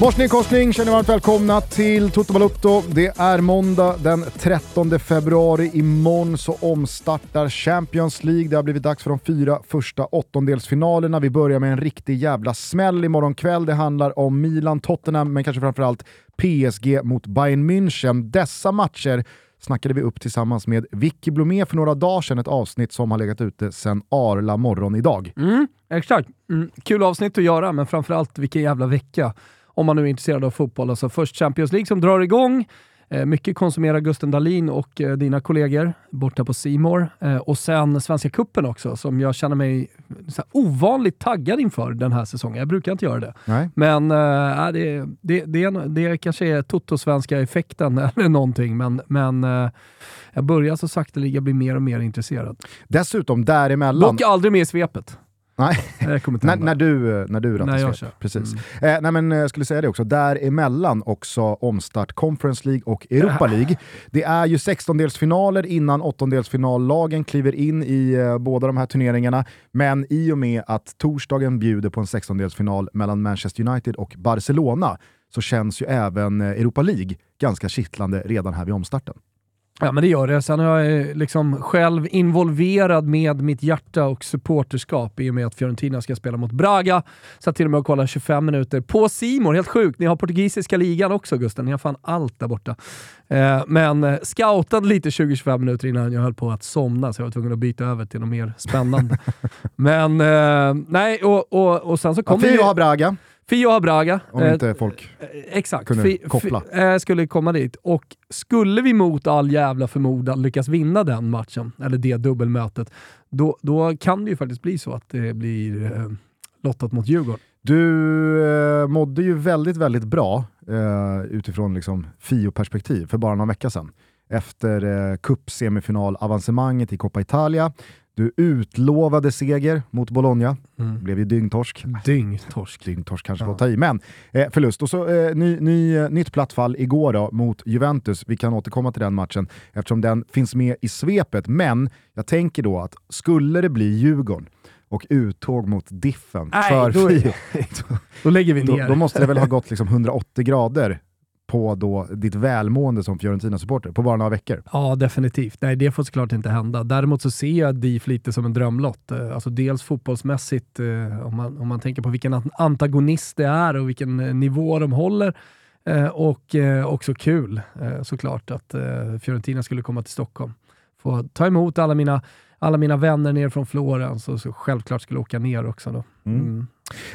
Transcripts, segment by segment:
Morsning korsning känner varmt välkomna till Toto Balutto. Det är måndag den 13 februari. Imorgon så omstartar Champions League. Det har blivit dags för de fyra första åttondelsfinalerna. Vi börjar med en riktig jävla smäll imorgon kväll. Det handlar om Milan, Tottenham, men kanske framförallt PSG mot Bayern München. Dessa matcher snackade vi upp tillsammans med Vicky Blomé för några dagar sedan, ett avsnitt som har legat ute sedan Arla morgon idag. Mm, exakt. Mm, kul avsnitt att göra, men framförallt vilken jävla vecka om man nu är intresserad av fotboll. Alltså först Champions League som drar igång. Eh, mycket konsumerar Gusten Dahlin och eh, dina kollegor borta på Simor eh, Och sen Svenska Kuppen också, som jag känner mig så ovanligt taggad inför den här säsongen. Jag brukar inte göra det. Nej. Men äh, det, det, det, det kanske är Toto-svenska effekten eller någonting, men, men äh, jag börjar så sakteliga bli mer och mer intresserad. Dessutom däremellan... Dock aldrig med i svepet. Nej, när, när, du, när du rattar när svep. Precis. Mm. Eh, nej, men, jag skulle säga det också, däremellan också omstart Conference League och Europa League. Det är ju 16-delsfinaler innan åttondelsfinallagen kliver in i eh, båda de här turneringarna, men i och med att torsdagen bjuder på en 16-delsfinal mellan Manchester United och Barcelona så känns ju även eh, Europa League ganska kittlande redan här vid omstarten. Ja men det gör det. Sen är jag eh, liksom själv involverad med mitt hjärta och supporterskap i och med att Fiorentina ska spela mot Braga. Satt till och med och kollade 25 minuter på Simor. helt sjukt. Ni har portugisiska ligan också Gusten, ni har fan allt där borta. Eh, men eh, scoutade lite 20-25 minuter innan jag höll på att somna, så jag var tvungen att byta över till något mer spännande. men eh, nej, och, och, och sen så kom ja, Fio Braga. Fio Braga. Om inte eh, folk eh, exakt, kunde fi, koppla. Fi, eh, skulle komma dit. Och skulle vi mot all jävla förmodan lyckas vinna den matchen, eller det dubbelmötet, då, då kan det ju faktiskt bli så att det blir eh, lottat mot Djurgården. Du eh, mådde ju väldigt, väldigt bra eh, utifrån liksom, Fio-perspektiv för bara någon vecka sedan. Efter eh, cup-semifinal-avancemanget i Coppa Italia du utlovade seger mot Bologna. Mm. Blev ju dyngtorsk. Dyngtorsk. Dyngtorsk kanske ja. får ta i, men eh, förlust. Och så eh, ny, ny, eh, nytt platt fall igår då, mot Juventus. Vi kan återkomma till den matchen eftersom den finns med i svepet. Men jag tänker då att skulle det bli Djurgården och uttåg mot Diffen Nej, för då, då, då lägger vi ner. Då, då måste det väl ha gått liksom 180 grader på då ditt välmående som Fiorentina-supporter på bara några veckor. Ja, definitivt. Nej, det får såklart inte hända. Däremot så ser jag DIF lite som en drömlott. Eh, alltså dels fotbollsmässigt, eh, om man, om man tänker på vilken antagonist det är och vilken eh, nivå de håller. Och också kul såklart att Fiorentina skulle komma till Stockholm. Få ta emot alla mina, alla mina vänner ner från Florens och så självklart skulle åka ner också. Då. Mm.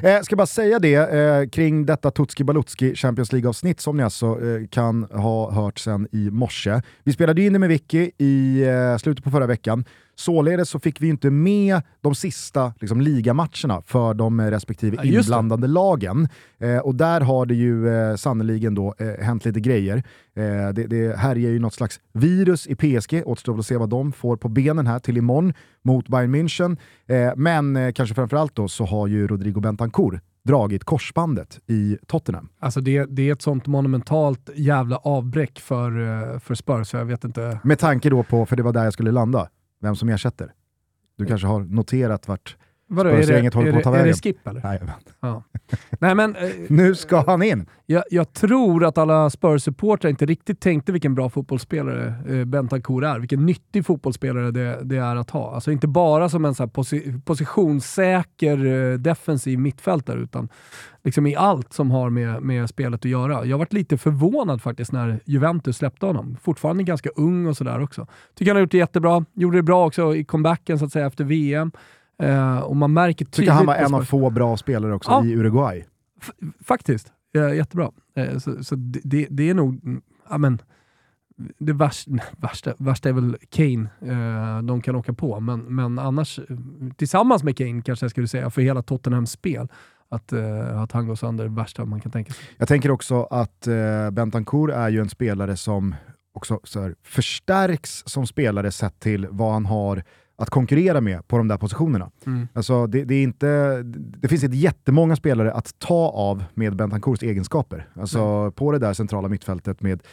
Eh, ska bara säga det eh, kring detta Tutski Balutski Champions League-avsnitt som ni alltså eh, kan ha hört sen i morse. Vi spelade in det med Vicky i eh, slutet på förra veckan. Således så fick vi inte med de sista liksom, ligamatcherna för de respektive ja, inblandade lagen. Eh, och där har det ju eh, sannoliken då eh, hänt lite grejer. Eh, det, det härjar ju något slags virus i PSG, återstår att se vad de får på benen här till imorgon mot Bayern München. Eh, men eh, kanske framförallt då så har ju Rodrigo Bentancourt dragit korsbandet i Tottenham. Alltså det, det är ett sånt monumentalt jävla avbräck för, eh, för Spurs, jag vet inte. Med tanke då på, för det var där jag skulle landa, vem som ersätter. Du kanske har noterat vart Vadå, är det, håller på att ta vägen. Är det Skip eller? Nej, ja. Nej, men, eh, nu ska han in! Jag, jag tror att alla Spurs-supportrar inte riktigt tänkte vilken bra fotbollsspelare eh, Bentancourt är. Vilken nyttig fotbollsspelare det, det, är att ha. Alltså inte bara som en så posi positionssäker eh, defensiv mittfältare, utan liksom i allt som har med, med spelet att göra. Jag varit lite förvånad faktiskt när Juventus släppte honom. Fortfarande ganska ung och sådär också. Tycker han har gjort det jättebra. Gjorde det bra också i comebacken så att säga efter VM. Uh, och man märker Tycker han var en av få bra spelare också ja. i Uruguay. Faktiskt. Ja, jättebra. Uh, så, så det, det, är nog, mm, ja men, det värsta, värsta, värsta är väl Kane uh, de kan åka på, men, men annars, tillsammans med Kane kanske jag skulle säga, för hela Tottenhams spel, att, uh, att han går sönder det värsta man kan tänka sig. Jag tänker också att uh, Bentancourt är ju en spelare som också så här, förstärks som spelare sett till vad han har att konkurrera med på de där positionerna. Mm. Alltså, det, det, är inte, det finns inte jättemånga spelare att ta av med Bentancourts egenskaper. Alltså, mm. På det där centrala mittfältet med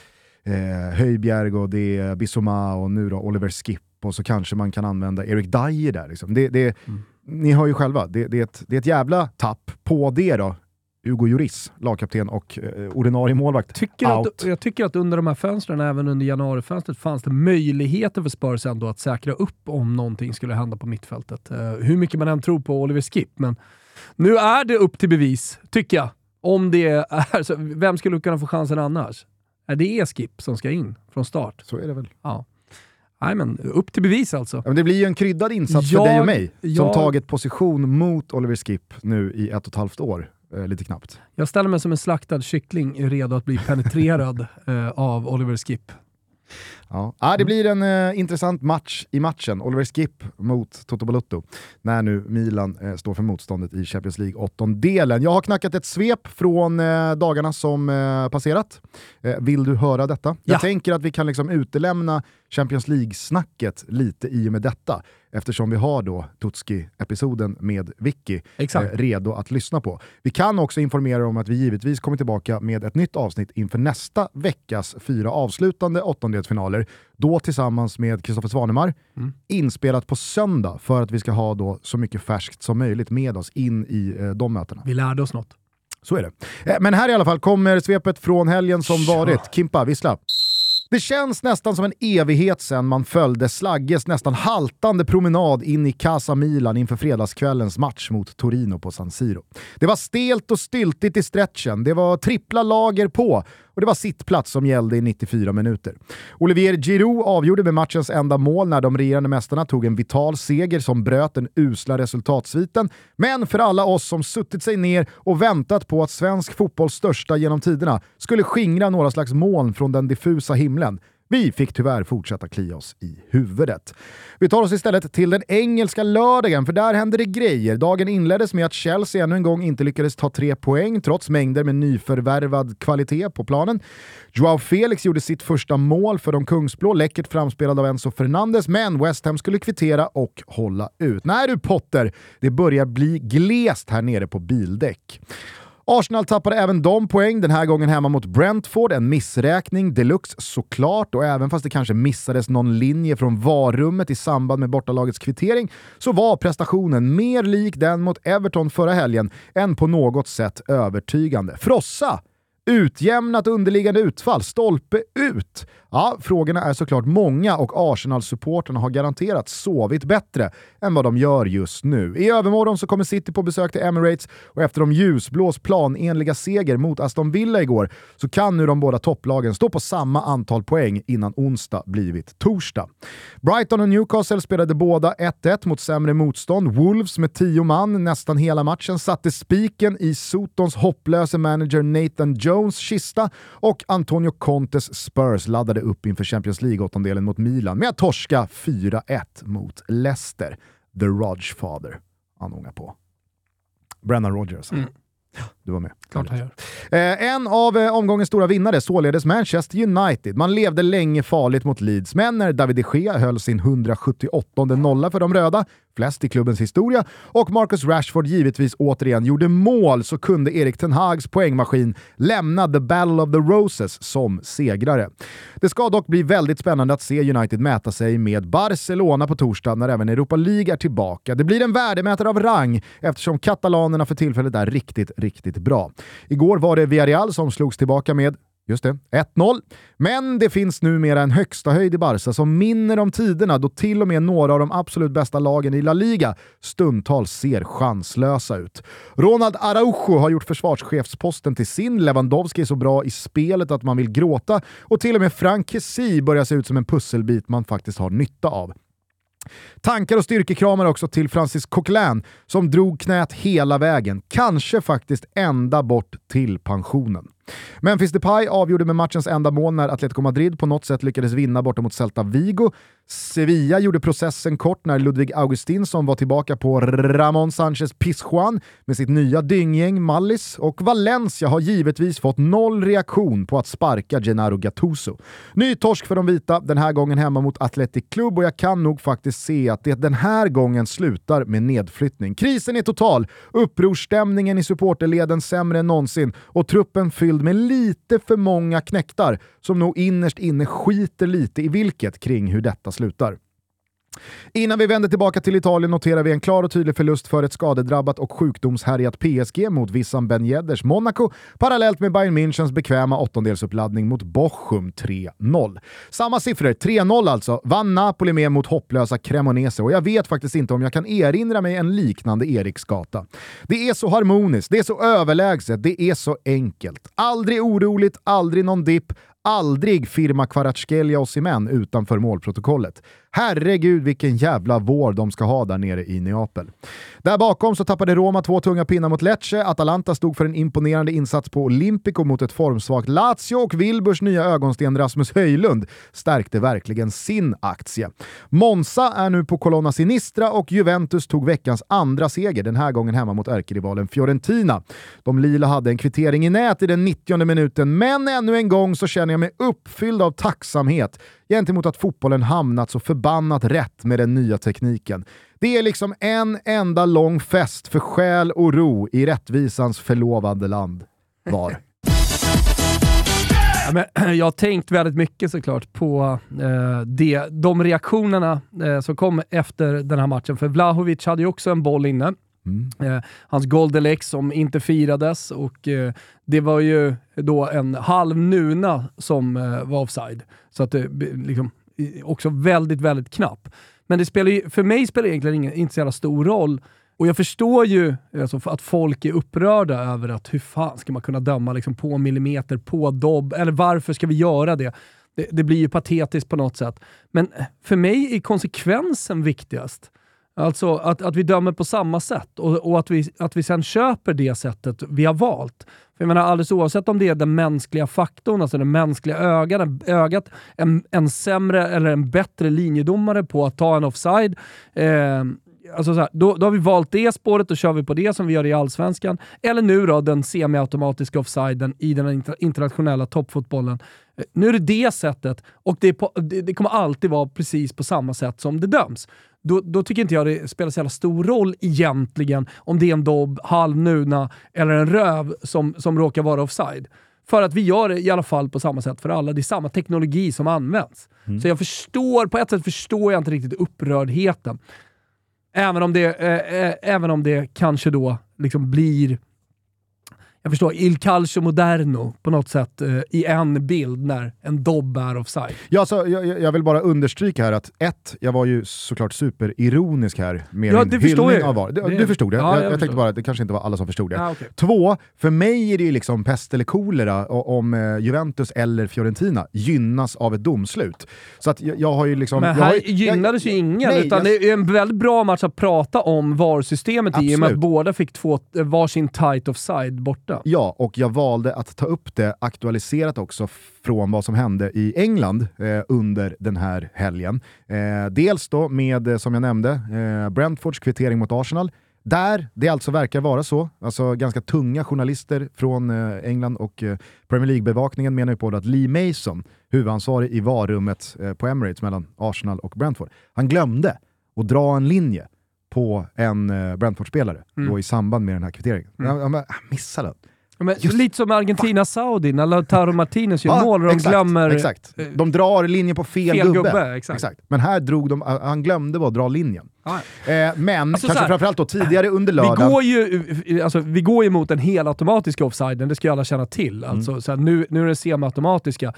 eh, Höjbjerg och det är Bissoma och nu då Oliver Skip och så kanske man kan använda Erik Dyer där. Liksom. Det, det, mm. Ni hör ju själva, det, det, är ett, det är ett jävla tapp på det då Hugo Lloris, lagkapten och eh, ordinarie målvakt, tycker. Att, jag tycker att under de här fönstren, även under januarifönstret, fanns det möjligheter för Spurs ändå att säkra upp om någonting skulle hända på mittfältet. Uh, hur mycket man än tror på Oliver Skip, men nu är det upp till bevis, tycker jag. Om det är så. Vem skulle kunna få chansen annars? Är det är Skip som ska in från start. Så är det väl. Ja. Nej, men upp till bevis alltså. Men det blir ju en kryddad insats jag, för dig och mig, jag, som tagit position mot Oliver Skip nu i ett och ett halvt år. Eh, lite knappt. Jag ställer mig som en slaktad kyckling redo att bli penetrerad eh, av Oliver Skip. Ja. Ah, det blir en eh, intressant match i matchen. Oliver Skip mot Toto Balutto. När nu Milan eh, står för motståndet i Champions League åttondelen. Jag har knackat ett svep från eh, dagarna som eh, passerat. Eh, vill du höra detta? Ja. Jag tänker att vi kan liksom utelämna Champions League-snacket lite i och med detta eftersom vi har då Tutski-episoden med Vicky eh, redo att lyssna på. Vi kan också informera om att vi givetvis kommer tillbaka med ett nytt avsnitt inför nästa veckas fyra avslutande åttondelsfinaler, då tillsammans med Kristoffer Svanemar, mm. inspelat på söndag för att vi ska ha då så mycket färskt som möjligt med oss in i eh, de mötena. Vi lärde oss något. Så är det. Eh, men här i alla fall kommer svepet från helgen som varit. Kimpa, vissla. Det känns nästan som en evighet sedan man följde Slagges nästan haltande promenad in i Casa Milan inför fredagskvällens match mot Torino på San Siro. Det var stelt och styltigt i stretchen, det var trippla lager på och det var sittplats som gällde i 94 minuter. Olivier Giroud avgjorde med matchens enda mål när de regerande mästarna tog en vital seger som bröt den usla resultatsviten. Men för alla oss som suttit sig ner och väntat på att svensk fotbolls största genom tiderna skulle skingra några slags moln från den diffusa himlen vi fick tyvärr fortsätta klia oss i huvudet. Vi tar oss istället till den engelska lördagen, för där hände det grejer. Dagen inleddes med att Chelsea ännu en gång inte lyckades ta tre poäng, trots mängder med nyförvärvad kvalitet på planen. Joao Felix gjorde sitt första mål för de kungsblå, läckert framspelad av Enzo Fernandes, men West Ham skulle kvittera och hålla ut. Nej du Potter, det börjar bli glest här nere på bildäck. Arsenal tappade även de poäng, den här gången hemma mot Brentford. En missräkning deluxe såklart, och även fast det kanske missades någon linje från varummet i samband med bortalagets kvittering, så var prestationen mer lik den mot Everton förra helgen än på något sätt övertygande. Frossa Utjämnat underliggande utfall, stolpe ut. Ja, frågorna är såklart många och Arsenal-supporterna har garanterat sovit bättre än vad de gör just nu. I övermorgon så kommer City på besök till Emirates och efter de ljusblås planenliga seger mot Aston Villa igår så kan nu de båda topplagen stå på samma antal poäng innan onsdag blivit torsdag. Brighton och Newcastle spelade båda 1-1 mot sämre motstånd. Wolves med tio man nästan hela matchen satte spiken i Sotons hopplöse manager Nathan Jones kista och Antonio Contes Spurs laddade upp inför Champions League-åttondelen mot Milan med att torska 4-1 mot Leicester. The Rodge-fader han ångar på. Brennan Rodgers. Mm. Du var med. Klart han gör. Eh, en av eh, omgångens stora vinnare, således Manchester United. Man levde länge farligt mot Leeds, men när David de Gea höll sin 178 nolla för de röda, flest i klubbens historia, och Marcus Rashford givetvis återigen gjorde mål så kunde Erik Ten Hags poängmaskin lämna the battle of the roses som segrare. Det ska dock bli väldigt spännande att se United mäta sig med Barcelona på torsdag när även Europa League är tillbaka. Det blir en värdemätare av rang eftersom katalanerna för tillfället är riktigt, riktigt bra. Igår var det Villarreal som slogs tillbaka med Just det, 1-0. Men det finns numera en högsta höjd i Barca som minner om tiderna då till och med några av de absolut bästa lagen i La Liga stundtals ser chanslösa ut. Ronald Araujo har gjort försvarschefsposten till sin, Lewandowski är så bra i spelet att man vill gråta och till och med Frank Kessie börjar se ut som en pusselbit man faktiskt har nytta av. Tankar och styrkekramar också till Francis Coquelin som drog knät hela vägen, kanske faktiskt ända bort till pensionen. Memphis Depay avgjorde med matchens enda mål när Atletico Madrid på något sätt lyckades vinna borta mot Celta Vigo. Sevilla gjorde processen kort när Ludvig Augustinsson var tillbaka på Ramon Sanchez Pizjuan med sitt nya dynggäng Mallis och Valencia har givetvis fått noll reaktion på att sparka Gennaro Gattuso. Ny torsk för de vita, den här gången hemma mot Athletic Club och jag kan nog faktiskt se att det den här gången slutar med nedflyttning. Krisen är total, upprorsstämningen i supporterleden sämre än någonsin och truppen fylld med lite för många knäktar som nog innerst inne skiter lite i vilket kring hur detta slutar. Innan vi vänder tillbaka till Italien noterar vi en klar och tydlig förlust för ett skadedrabbat och sjukdomshärjat PSG mot Wissam Ben Yedders Monaco, parallellt med Bayern Münchens bekväma åttondelsuppladdning mot Bochum 3-0. Samma siffror, 3-0 alltså, vann Napoli med mot hopplösa Cremonese och jag vet faktiskt inte om jag kan erinra mig en liknande Eriksgata. Det är så harmoniskt, det är så överlägset, det är så enkelt. Aldrig oroligt, aldrig någon dipp, aldrig firma Kvaratskhelia och Simen utanför målprotokollet. Herregud vilken jävla vår de ska ha där nere i Neapel. Där bakom så tappade Roma två tunga pinnar mot Lecce, Atalanta stod för en imponerande insats på Olympico mot ett formsvagt Lazio och Wilburs nya ögonsten Rasmus Höjlund stärkte verkligen sin aktie. Monza är nu på Colonna Sinistra och Juventus tog veckans andra seger, den här gången hemma mot ärkerivalen Fiorentina. De lila hade en kvittering i nät i den 90 minuten, men ännu en gång så känner känner jag mig uppfylld av tacksamhet gentemot att fotbollen hamnat så förbannat rätt med den nya tekniken. Det är liksom en enda lång fest för själ och ro i rättvisans förlovande land. Var. Ja, men, jag har tänkt väldigt mycket såklart på eh, det, de reaktionerna eh, som kom efter den här matchen. För Vlahovic hade ju också en boll inne. Mm. Eh, hans Goldelex som inte firades och eh, det var ju då en halv nuna som eh, var offside. Så att eh, det liksom, också väldigt, väldigt knapp. Men det spelar ju, för mig spelar det egentligen ingen, inte så jävla stor roll. Och jag förstår ju alltså, att folk är upprörda över att hur fan ska man kunna döma liksom, på millimeter, på dobb, eller varför ska vi göra det? det? Det blir ju patetiskt på något sätt. Men eh, för mig är konsekvensen viktigast. Alltså att, att vi dömer på samma sätt och, och, att, vi, att vi sen köper det sättet vi har valt. För jag menar alldeles oavsett om det är den mänskliga faktorn, alltså det mänskliga ögat, ögat en, en sämre eller en bättre linjedomare på att ta en offside. Eh, alltså så här, då, då har vi valt det spåret och kör vi på det som vi gör i Allsvenskan. Eller nu då den semiautomatiska offsiden i den internationella toppfotbollen. Nu är det det sättet och det, på, det, det kommer alltid vara precis på samma sätt som det döms då, då, tycker inte jag det spelar så jävla stor roll egentligen om det är en dobb, halvnuna eller en röv som, som råkar vara offside. För att vi gör det i alla fall på samma sätt för alla. Det är samma teknologi som används. Mm. Så jag förstår, på ett sätt förstår jag inte riktigt upprördheten. Även om det, eh, eh även om det kanske då liksom blir jag förstår, Il Calcio Moderno på något sätt eh, i en bild när en dobb är offside. Ja, alltså, jag, jag, vill bara understryka här att ett, jag var ju såklart superironisk här med ja, min hyllning av VAR. Du, det, du förstod det? Ja, jag, jag, jag tänkte bara att det kanske inte var alla som förstod det. Ah, okay. Två, för mig är det ju liksom pest eller kolera om eh, Juventus eller Fiorentina gynnas av ett domslut. Så att jag, jag har ju liksom... Men här har, gynnades ju ingen, nej, utan det är en väldigt bra match att prata om VAR-systemet i och med att båda fick två, eh, varsin tight offside borta borta. Ja, och jag valde att ta upp det aktualiserat också från vad som hände i England eh, under den här helgen. Eh, dels då med, eh, som jag nämnde, eh, Brentfords kvittering mot Arsenal. Där det alltså verkar vara så, alltså ganska tunga journalister från eh, England och eh, Premier League-bevakningen menar ju på att Lee Mason, huvudansvarig i varummet eh, på Emirates mellan Arsenal och Brentford, han glömde att dra en linje på en Brentford-spelare mm. i samband med den här kvitteringen. Mm. Jag, jag, jag missade den. Men, lite som Argentina-Saudi, när Lautaro Martinez gör ja, mål och de exakt, glömmer... Exakt. De drar linjen på fel, fel gubbe. gubbe exakt. exakt. Men här drog de, han glömde bara att dra linjen. Ah. Eh, men alltså, kanske framförallt då tidigare under lördagen... Vi går ju, alltså, vi går ju mot den helautomatiska offsiden, det ska ju alla känna till. Mm. Alltså, mm. så här, nu, nu är den semiautomatiska.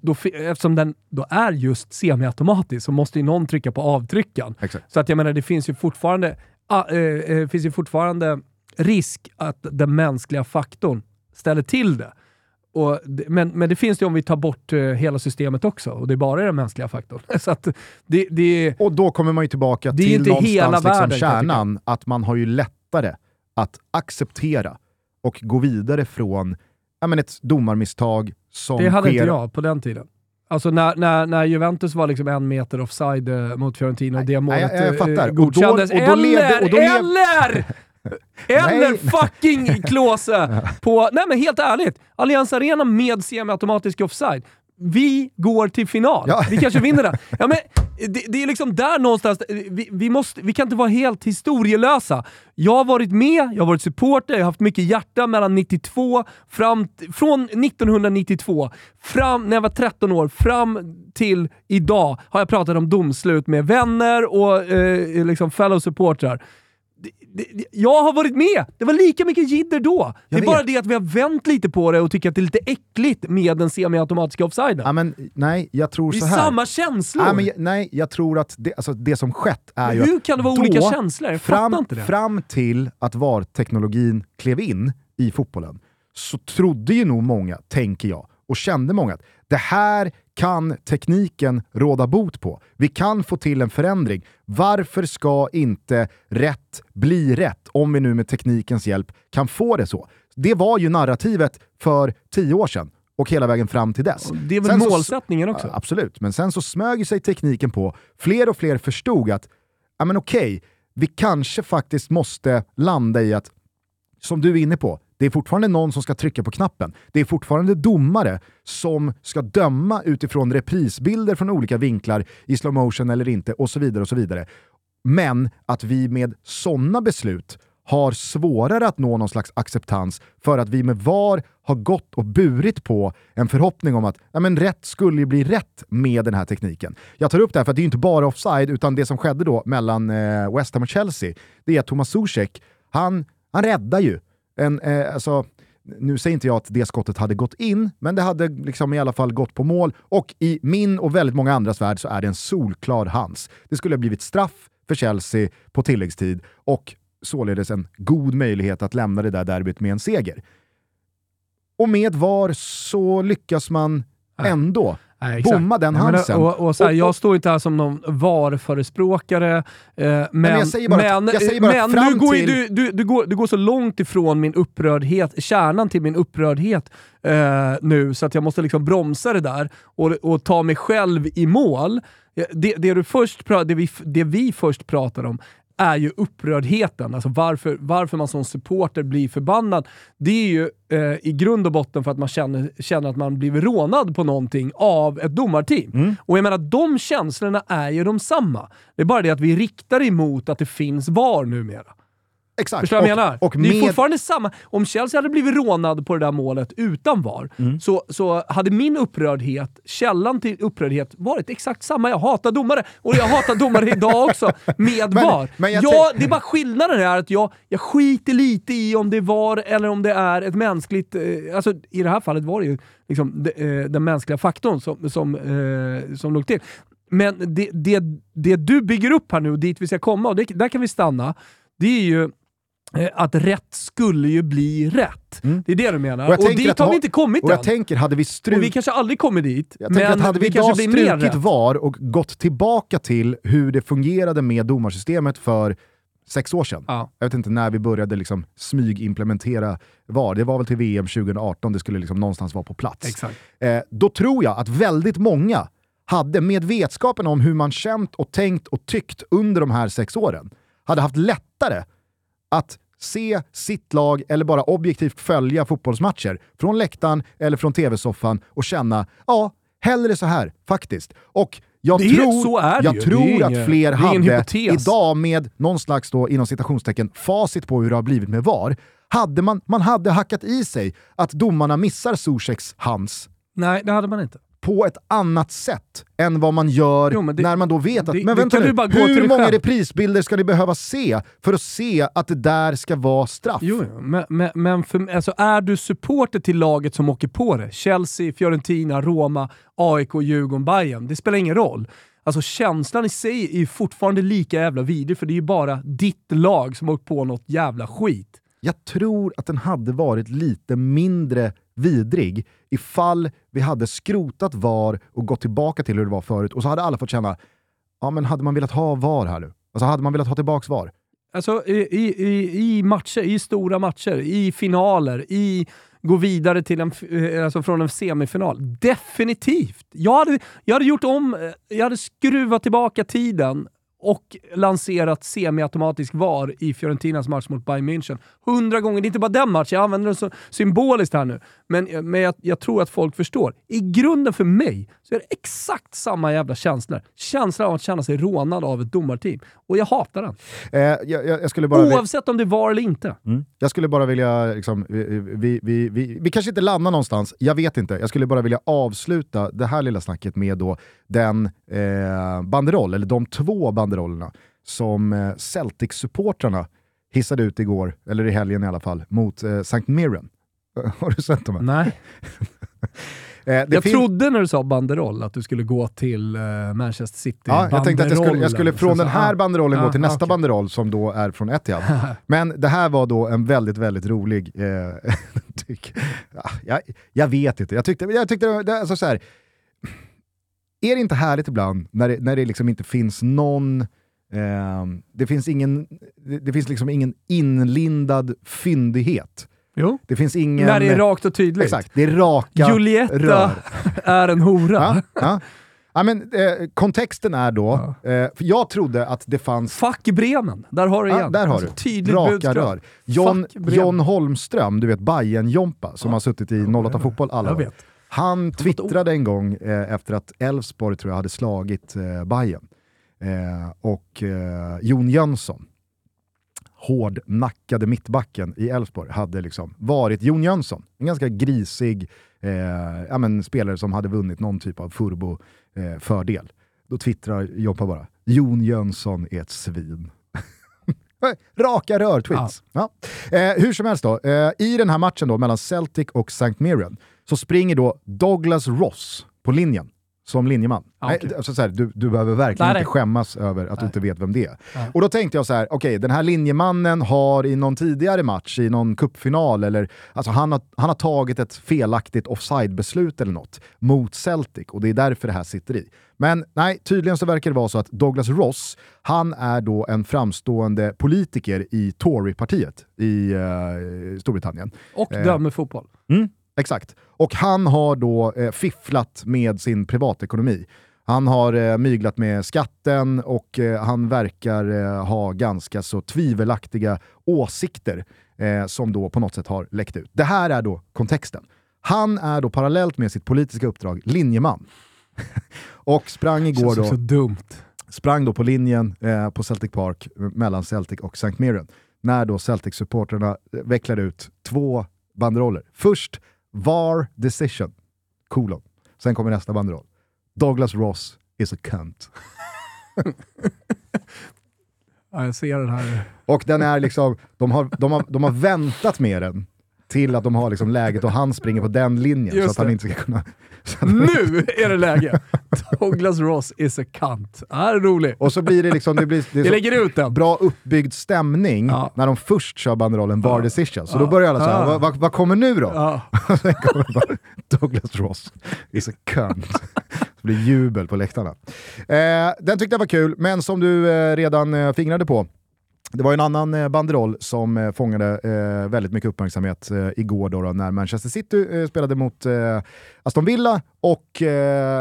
Då, eftersom den då är just semiautomatisk så måste ju någon trycka på avtryckaren. Exakt. Så att jag menar, det finns ju fortfarande, eh, eh, finns ju fortfarande risk att den mänskliga faktorn ställer till det. Och, men, men det finns det om vi tar bort uh, hela systemet också och det är bara den mänskliga faktorn. Så det, det, och då kommer man ju tillbaka till inte någonstans hela liksom världen, kärnan, att man har ju lättare att acceptera och gå vidare från ja, men ett domarmisstag som Det hade sker... inte jag på den tiden. Alltså när, när, när Juventus var liksom en meter offside uh, mot Fiorentina och det målet Nej, jag, jag fattar. godkändes. Och då, och då eller, levde, och då eller! Eller fucking Klåse på... Nej men helt ärligt, Allianz Arena med semiautomatisk offside. Vi går till final. Ja. Vi kanske vinner den. Ja, men det, det är liksom där någonstans, vi, vi, måste, vi kan inte vara helt historielösa. Jag har varit med, jag har varit supporter, jag har haft mycket hjärta mellan 92, fram, från 1992, fram, när jag var 13 år, fram till idag har jag pratat om domslut med vänner och eh, liksom fellow supportrar jag har varit med! Det var lika mycket jidder då. Det är bara det att vi har vänt lite på det och tycker att det är lite äckligt med den semiautomatiska offsiden. Ja, men, nej, jag tror det är så här. samma känslor! Ja, men, nej, jag tror att det, alltså, det som skett är men ju Hur kan det vara då, olika känslor? Jag fram, inte det. Fram till att VAR-teknologin klev in i fotbollen så trodde ju nog många, tänker jag, och kände många att det här kan tekniken råda bot på. Vi kan få till en förändring. Varför ska inte rätt bli rätt om vi nu med teknikens hjälp kan få det så? Det var ju narrativet för tio år sedan och hela vägen fram till dess. Det är väl sen målsättningen så, också? Absolut, men sen så smög sig tekniken på. Fler och fler förstod att, ja men okej, vi kanske faktiskt måste landa i att, som du är inne på, det är fortfarande någon som ska trycka på knappen. Det är fortfarande domare som ska döma utifrån reprisbilder från olika vinklar i slow motion eller inte och så vidare. och så vidare. Men att vi med sådana beslut har svårare att nå någon slags acceptans för att vi med VAR har gått och burit på en förhoppning om att ja, men rätt skulle ju bli rätt med den här tekniken. Jag tar upp det här för att det är inte bara offside, utan det som skedde då mellan eh, West Ham och Chelsea, det är att Thomas Zuzek, han, han räddar ju en, eh, alltså, nu säger inte jag att det skottet hade gått in, men det hade liksom i alla fall gått på mål. Och i min och väldigt många andras värld så är det en solklar hands. Det skulle ha blivit straff för Chelsea på tilläggstid och således en god möjlighet att lämna det där derbyt med en seger. Och med VAR så lyckas man ändå Nej, bomma den halsen. Och, och, så här, jag står inte här som någon VAR-förespråkare, eh, men, men, bara, men, men nu går till... du, du, du, går, du går så långt ifrån min upprördhet, kärnan till min upprördhet eh, nu, så att jag måste liksom bromsa det där och, och ta mig själv i mål. Det, det, du först, det, vi, det vi först pratar om är ju upprördheten. Alltså varför, varför man som supporter blir förbannad. Det är ju eh, i grund och botten för att man känner, känner att man blivit rånad på någonting av ett domarteam. Mm. Och jag menar, de känslorna är ju de samma. Det är bara det att vi riktar emot att det finns VAR numera. Exakt. Förstår du vad jag menar? Och med... Det är fortfarande samma. Om Chelsea hade blivit rånad på det där målet utan VAR, mm. så, så hade min upprördhet, källan till upprördhet, varit exakt samma. Jag hatar domare, och jag hatar domare idag också, med men, VAR. Men jag ja, det är bara skillnaden är att jag, jag skiter lite i om det är VAR eller om det är ett mänskligt... Eh, alltså, I det här fallet var det ju liksom, de, eh, den mänskliga faktorn som, som, eh, som låg till. Men det, det, det du bygger upp här nu, och dit vi ska komma, och det, där kan vi stanna, det är ju att rätt skulle ju bli rätt. Mm. Det är det du menar. Och, och dit har vi inte kommit och än. Jag tänker, hade vi struk... Och vi kanske aldrig kommer dit, jag men att hade vi, vi idag strukit VAR och gått tillbaka till hur det fungerade med domarsystemet för sex år sedan. Ja. Jag vet inte när vi började liksom smygimplementera VAR. Det var väl till VM 2018 det skulle liksom någonstans vara på plats. Eh, då tror jag att väldigt många hade, med vetskapen om hur man känt och tänkt och tyckt under de här sex åren, hade haft lättare att se sitt lag eller bara objektivt följa fotbollsmatcher från läktaren eller från tv-soffan och känna, ja, hellre så här faktiskt. Och jag det tror, så är jag tror att fler hade idag med någon slags då, inom citationstecken facit på hur det har blivit med VAR, hade man, man hade hackat i sig att domarna missar Zuzeks hands. Nej, det hade man inte på ett annat sätt än vad man gör jo, det, när man då vet att, det, men vänta nu, hur många reprisbilder ska ni behöva se för att se att det där ska vara straff? Jo, men, men, men för, alltså, är du supporter till laget som åker på det, Chelsea, Fiorentina, Roma, AIK, Djurgården, Bayern, det spelar ingen roll. Alltså känslan i sig är ju fortfarande lika jävla vidrig, för det är ju bara ditt lag som har åkt på något jävla skit. Jag tror att den hade varit lite mindre vidrig ifall vi hade skrotat VAR och gått tillbaka till hur det var förut och så hade alla fått känna, ja men hade man velat ha VAR här nu? Alltså hade man velat ha tillbaks VAR? Alltså i, i, i matcher, i stora matcher, i finaler, i gå vidare till en, eh, alltså från en semifinal. Definitivt! Jag hade, jag hade gjort om, eh, jag hade skruvat tillbaka tiden och lanserat semiautomatisk VAR i Fiorentinas match mot Bayern München. Hundra gånger, det är inte bara den matchen, jag använder den så symboliskt här nu. Men, men jag, jag, tror att folk förstår. I grunden för mig så är det exakt samma jävla känslor. Känslan av att känna sig rånad av ett domarteam. Och jag hatar den. Eh, jag, jag, skulle bara Oavsett om det var eller inte. Mm. Jag skulle bara vilja, liksom, vi, vi, vi, vi, vi kanske inte landar någonstans, jag vet inte. Jag skulle bara vilja avsluta det här lilla snacket med då den eh, banderoll, eller de två banderollerna som eh, Celtic-supportrarna hissade ut igår, eller i helgen i alla fall, mot eh, St. Mirren. Har du sett dem? Nej. eh, jag trodde när du sa banderoll att du skulle gå till eh, Manchester City. Ja, jag tänkte att jag skulle, jag skulle från den här banderollen ah, gå till nästa okay. banderoll som då är från Etihad. Men det här var då en väldigt, väldigt rolig... Eh, jag, jag vet inte, jag tyckte, jag tyckte det, alltså så här, är det inte härligt ibland när det, när det liksom inte finns någon eh, det finns, ingen, det, det, finns liksom ingen inlindad fyndighet. Jo. Det finns ingen... När det är rakt och tydligt. Exakt, det är raka Julietta rör. är en hora. Ja, ja. ja men, eh, kontexten är då, ja. eh, jag trodde att det fanns... Fuck Bremen, där har du igen. Där har alltså, du. Tydligt raka budskap. rör. John, John Holmström, du vet Bajen jompa som har suttit i 08 Fotboll alla år. Han twittrade en gång eh, efter att Elfsborg tror jag hade slagit eh, Bayern. Eh, och eh, Jon Jönsson, hårdnackade mittbacken i Elfsborg, hade liksom varit Jon Jönsson. En ganska grisig eh, ja, men, spelare som hade vunnit någon typ av furbo-fördel. Eh, Då twittrar Joppa bara, Jon Jönsson är ett svin. Raka rör-tweets. Ja. Ja. Eh, hur som helst då, eh, i den här matchen då mellan Celtic och St. Mirren så springer då Douglas Ross på linjen som linjeman. Ah, okay. Nej, alltså så här, du, du behöver verkligen inte skämmas över att nej. du inte vet vem det är. Nej. Och då tänkte jag så här, okej okay, den här linjemannen har i någon tidigare match, i någon kuppfinal eller alltså han har, han har tagit ett felaktigt offside-beslut eller något mot Celtic och det är därför det här sitter i. Men nej, tydligen så verkar det vara så att Douglas Ross, han är då en framstående politiker i Tory-partiet i uh, Storbritannien. Och dömer uh, fotboll. Mm, Exakt. Och han har då eh, fifflat med sin privatekonomi. Han har eh, myglat med skatten och eh, han verkar eh, ha ganska så tvivelaktiga åsikter eh, som då på något sätt har läckt ut. Det här är då kontexten. Han är då parallellt med sitt politiska uppdrag linjeman. och sprang igår då... Så dumt. Sprang då på linjen eh, på Celtic Park mellan Celtic och St. Mirren. När då Celtic-supporterna vecklade ut två banderoller. Först VAR decision, kolon. Sen kommer nästa banderoll. Douglas Ross is a cunt. ja, jag ser den här. Och den är liksom, de har, de har, de har väntat med den till att de har liksom läget och han springer på den linjen Just så att det. han inte ska kunna... Nu är det läge! Douglas Ross is a cunt. Det här är roligt. Och så blir det liksom, det blir det lägger ut den. bra uppbyggd stämning ja. när de först kör banderollen VAR ja. decision. Så ja. då börjar alla säga, ja. vad, vad, kommer nu då? Ja. sen kommer bara, Douglas Ross is a cunt. Så blir jubel på läktarna. Eh, den tyckte jag var kul, men som du eh, redan eh, fingrade på, det var en annan eh, banderoll som eh, fångade eh, väldigt mycket uppmärksamhet eh, igår då, då, när Manchester City eh, spelade mot eh, Aston Villa och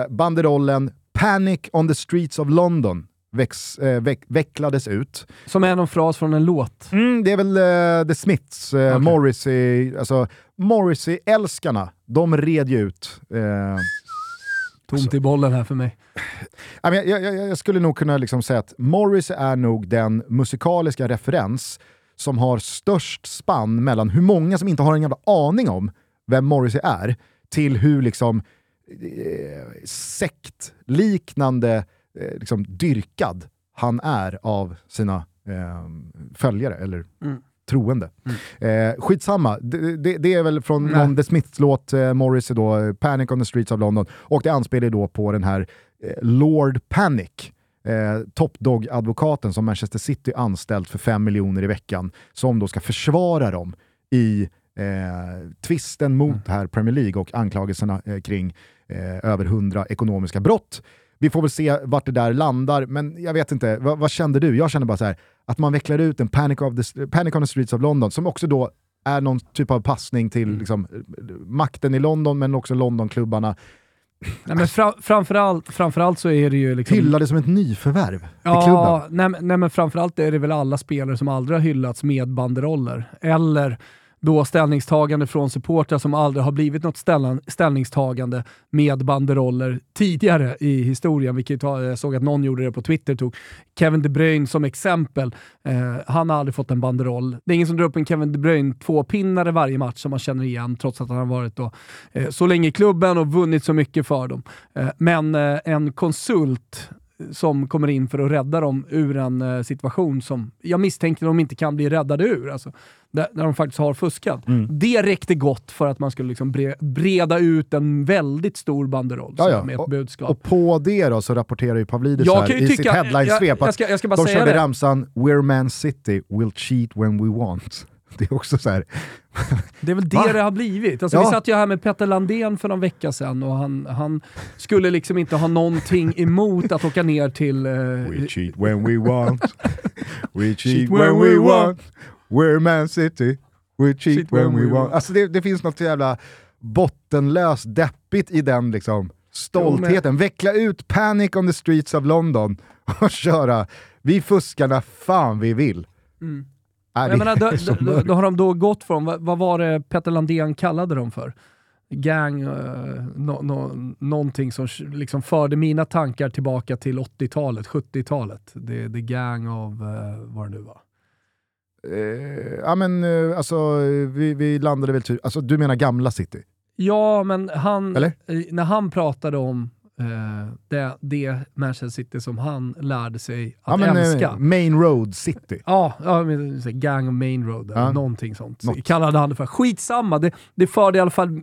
banderollen “Panic on the streets of London” väx, veck, vecklades ut. Som är någon fras från en låt? Mm, det är väl The Smiths, okay. Morrissey, alltså Morrissey-älskarna, de red ju ut Tomt alltså, i bollen här för mig. Jag, jag, jag skulle nog kunna liksom säga att Morris är nog den musikaliska referens som har störst spann mellan hur många som inte har en jävla aning om vem Morrissey är, till hur liksom eh, sektliknande eh, liksom, dyrkad han är av sina eh, följare, eller mm troende. Mm. Eh, skitsamma, det, det, det, är väl från någon The Smiths-låt, eh, Morris då, Panic on the Streets of London, och det anspelar då på den här eh, Lord Panic, eh, Top Dog-advokaten som Manchester City anställt för 5 miljoner i veckan, som då ska försvara dem i eh, tvisten mot mm. här Premier League och anklagelserna eh, kring eh, över 100 ekonomiska brott. Vi får väl se vart det där landar, men jag vet inte, vad, vad kände du? Jag kände bara så här, att man vecklar ut en Panic, of the, Panic on the Streets of London, som också då är någon typ av passning till mm. liksom, makten i London, men också Londonklubbarna. Nej, men fra, framförallt, framförallt så är det ju... Liksom, Hyllade som ett nyförvärv i ja, klubben. Nej, nej, men framförallt är det väl alla spelare som aldrig har hyllats med banderoller. Eller då ställningstagande från supportrar som aldrig har blivit något ställningstagande med banderoller tidigare i historien, vilket eh, jag såg att någon gjorde det på Twitter, tog Kevin De Bruyne som exempel. Eh, han har aldrig fått en banderoll. Det är ingen som drar upp en Kevin De Bruyne tvåpinnare varje match som man känner igen, trots att han har varit då, eh, så länge i klubben och vunnit så mycket för dem. Eh, men eh, en konsult som kommer in för att rädda dem ur en eh, situation som jag misstänker de inte kan bli räddade ur. Alltså, där, där de faktiskt har fuskat. Mm. Det räckte gott för att man skulle liksom bre, breda ut en väldigt stor banderoll ja, med ett och, budskap. Och på det då så rapporterar ju Pavlidis här i sitt headline-svep att jag, jag ska de körde det. ramsan “We're Man City, we'll cheat when we want”. Det är också så här. Det är väl det Va? det har blivit. Alltså, ja. Vi satt ju här med Petter Landén för någon vecka sedan och han, han skulle liksom inte ha någonting emot att åka ner till... Uh, we cheat when we want. We cheat when we want. We're Man City. We cheat, cheat when, when we want. Alltså det, det finns något jävla bottenlöst deppigt i den liksom stoltheten. Veckla ut Panic on the streets of London och köra vi fuskar när fan vi vill. Mm. Äh, jag menar, då, då, då, har de då gått från, vad, vad var det Petter Landén kallade dem för? Gang, uh, no, no, någonting som liksom förde mina tankar tillbaka till 80-talet, 70-talet. The, the gang of, uh, vad det nu var. Uh, ja men uh, alltså, vi, vi landade väl typ, alltså du menar gamla city? Ja, men han, när han pratade om Uh, det, det Manchester City som han lärde sig att ja, men, eh, älska. Main Road City. Ja, ja Gang of Main Road, ja. någonting sånt. Något. Kallade han det för. Skitsamma, det, det förde i alla fall...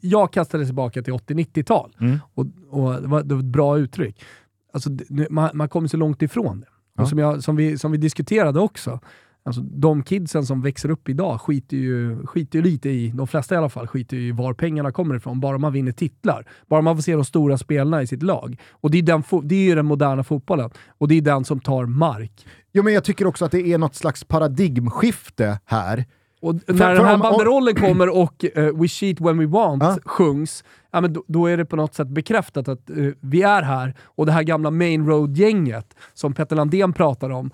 Jag kastade tillbaka till 80-90-tal mm. och, och det, var, det var ett bra uttryck. Alltså, man, man kommer så långt ifrån det. Ja. Och som, jag, som, vi, som vi diskuterade också, Alltså, de kidsen som växer upp idag skiter ju, skiter ju lite i, de flesta i alla fall, skiter ju i var pengarna kommer ifrån. Bara man vinner titlar. Bara man får se de stora spelarna i sitt lag. Och det är, den, det är ju den moderna fotbollen. Och det är den som tar mark. Jo, men jag tycker också att det är något slags paradigmskifte här. Och när för, den här banderollen kommer och uh, “We cheat when we want” ah. sjungs, ja, men då, då, är det på något sätt bekräftat att uh, vi är här och det här gamla main road-gänget som Petter Landén pratar om,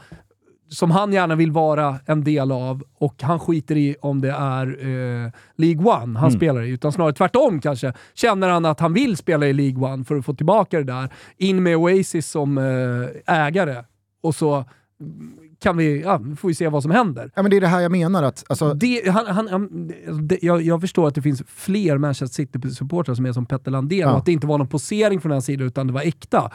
som han gärna vill vara en del av och han skiter i om det är eh, League One han mm. spelar i, utan snarare tvärtom kanske. Känner han att han vill spela i League One för att få tillbaka det där, in med Oasis som eh, ägare och så kan vi, ja, får vi se vad som händer. Ja, men det är det här jag menar. Att, alltså... det, han, han, det, jag, jag, förstår att det finns fler Manchester City-supportrar som är som Petter Landén ja. och att det inte var någon posering från den sidan utan det var äkta.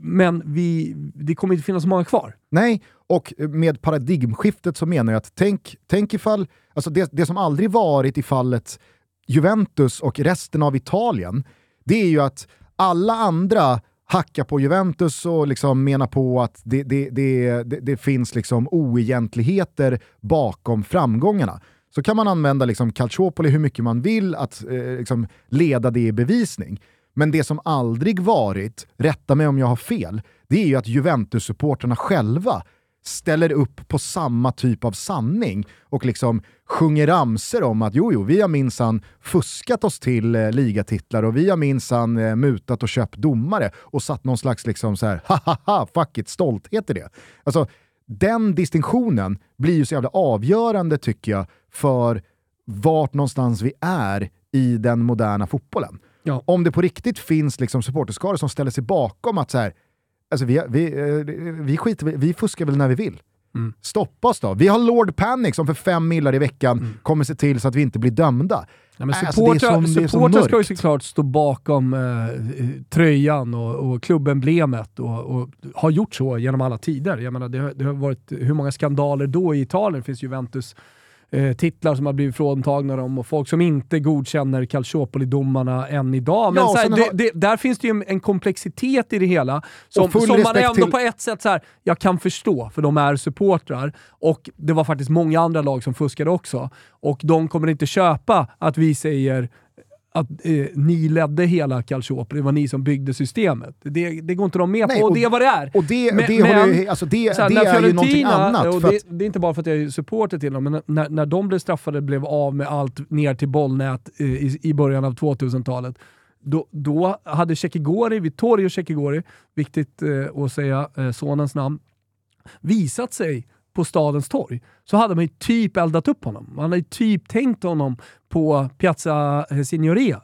Men vi, det kommer inte finnas så många kvar. Nej, och med paradigmskiftet så menar jag att tänk, tänk ifall, alltså det, det som aldrig varit i fallet Juventus och resten av Italien, det är ju att alla andra hacka på Juventus och liksom mena på att det, det, det, det, finns liksom oegentligheter bakom framgångarna. Så kan man använda liksom Calciopoli hur mycket man vill att eh, liksom leda det i bevisning. Men det som aldrig varit, rätta mig om jag har fel, det är ju att Juventus-supporterna själva ställer upp på samma typ av sanning och liksom sjunger ramser om att jo, jo, vi har minsann fuskat oss till eh, ligatitlar och vi har minsann eh, mutat och köpt domare och satt någon slags liksom så här, ha fuck it, stolthet i det. Alltså, den distinktionen blir ju så jävla avgörande tycker jag för vart någonstans vi är i den moderna fotbollen. Ja. Om det på riktigt finns liksom supporterskaror som ställer sig bakom att så här, alltså vi, vi, eh, vi, skiter, vi fuskar väl när vi vill. Mm. Stoppa oss då. Vi har Lord Panic som för fem millar i veckan mm. kommer se till så att vi inte blir dömda. Ja, men supportrar alltså, supportrar ska ju såklart stå bakom eh, tröjan och, och klubbemblemet och, och har gjort så genom alla tider. Jag menar, det, har, det har varit hur många skandaler då i Italien? Det finns Juventus eh, titlar som har blivit fråntagna dem och folk som inte godkänner Calciopoli-domarna än idag. Men ja, här, det, det, där finns det ju en komplexitet i det hela som, som man ändå till... på ett sätt så här, jag kan förstå, för de är supportrar. Och det var faktiskt många andra lag som fuskade också. Och de kommer inte köpa att vi säger att eh, ni ledde hela Calciopoli, det var ni som byggde systemet. Det, det går inte de med Nej, på, och, och det är vad det är. Och det, men, det, men, ju, alltså det, här, det är ju någonting annat. Och det, det, är inte bara för att jag är supporter till dem, men när, när de blev straffade blev av med allt ner till bollnät eh, i, i början av 2000-talet, då, då hade Tjekigori, Vittorio Tjekigori, viktigt eh, att säga eh, sonens namn, visat sig på stadens torg så hade man ju typ eldat upp honom. Man hade ju typ tänkt honom på Piazza Signoria.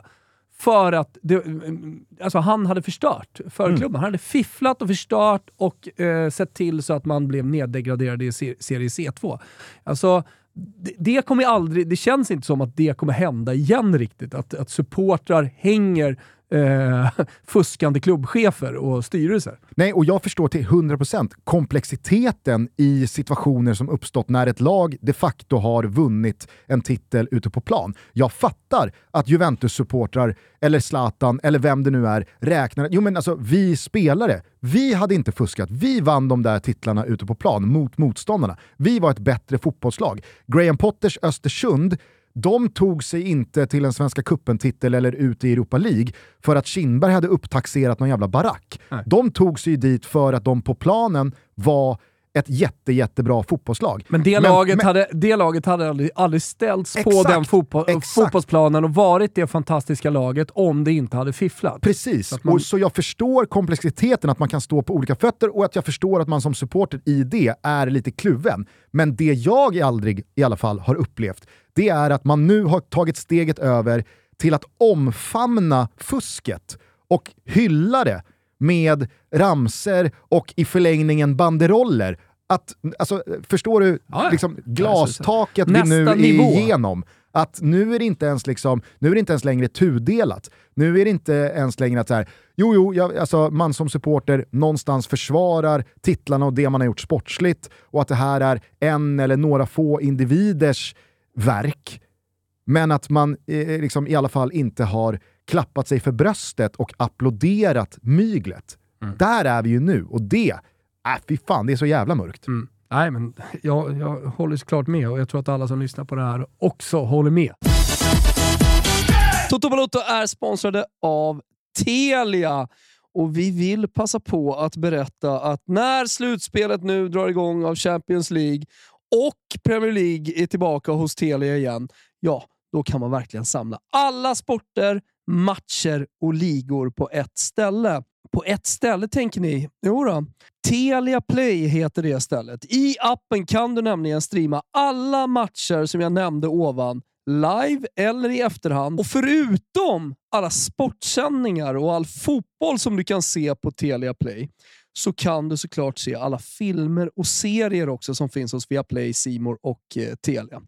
För att det, alltså han hade förstört förklubben. Mm. Han hade fifflat och förstört och eh, sett till så att man blev neddegraderad i serie C2. Alltså, det, det, kommer aldrig, det känns inte som att det kommer hända igen riktigt. Att, att supportrar hänger eh, fuskande klubbchefer och styrelser. Nej, och jag förstår till 100% komplexiteten i situationer som uppstått när ett lag de facto har vunnit en titel ute på plan. Jag fattar att Juventus-supportrar, eller Zlatan, eller vem det nu är, räknar... Jo men alltså, vi spelare, vi hade inte fuskat. Vi vann de där titlarna ute på plan mot motståndarna. Vi var ett bättre fotbollslag. Graham Potters Östersund de tog sig inte till en Svenska Cupen-titel eller ut i Europa League för att Kindberg hade upptaxerat någon jävla barack. Nej. De tog sig dit för att de på planen var ett jätte, jättebra fotbollslag. Men det, men, laget, men, hade, det laget hade aldrig, aldrig ställts exakt, på den fotboll, fotbollsplanen och varit det fantastiska laget om det inte hade fifflat. Precis, så, man... och så jag förstår komplexiteten att man kan stå på olika fötter och att jag förstår att man som supporter i det är lite kluven. Men det jag aldrig i alla fall har upplevt, det är att man nu har tagit steget över till att omfamna fusket och hylla det med ramser och i förlängningen banderoller. Att, alltså, förstår du ja, liksom, glastaket vi nu är igenom? Att nu är det inte ens, liksom, nu är inte ens längre tudelat. Nu är det inte ens längre att så här, jo, jo, jag, alltså, man som supporter någonstans försvarar titlarna och det man har gjort sportsligt och att det här är en eller några få individers verk. Men att man eh, liksom, i alla fall inte har klappat sig för bröstet och applåderat myglet. Mm. Där är vi ju nu och det, äh, fy fan, det är så jävla mörkt. Mm. Nej, men jag, jag håller såklart med och jag tror att alla som lyssnar på det här också håller med. Toto Balotto är sponsrade av Telia och vi vill passa på att berätta att när slutspelet nu drar igång av Champions League och Premier League är tillbaka hos Telia igen, ja, då kan man verkligen samla alla sporter, matcher och ligor på ett ställe. På ett ställe tänker ni? Jo då. Telia Play heter det stället. I appen kan du nämligen streama alla matcher som jag nämnde ovan live eller i efterhand. Och förutom alla sportsändningar och all fotboll som du kan se på Telia Play så kan du såklart se alla filmer och serier också som finns hos Viaplay, Simor och eh, Telia.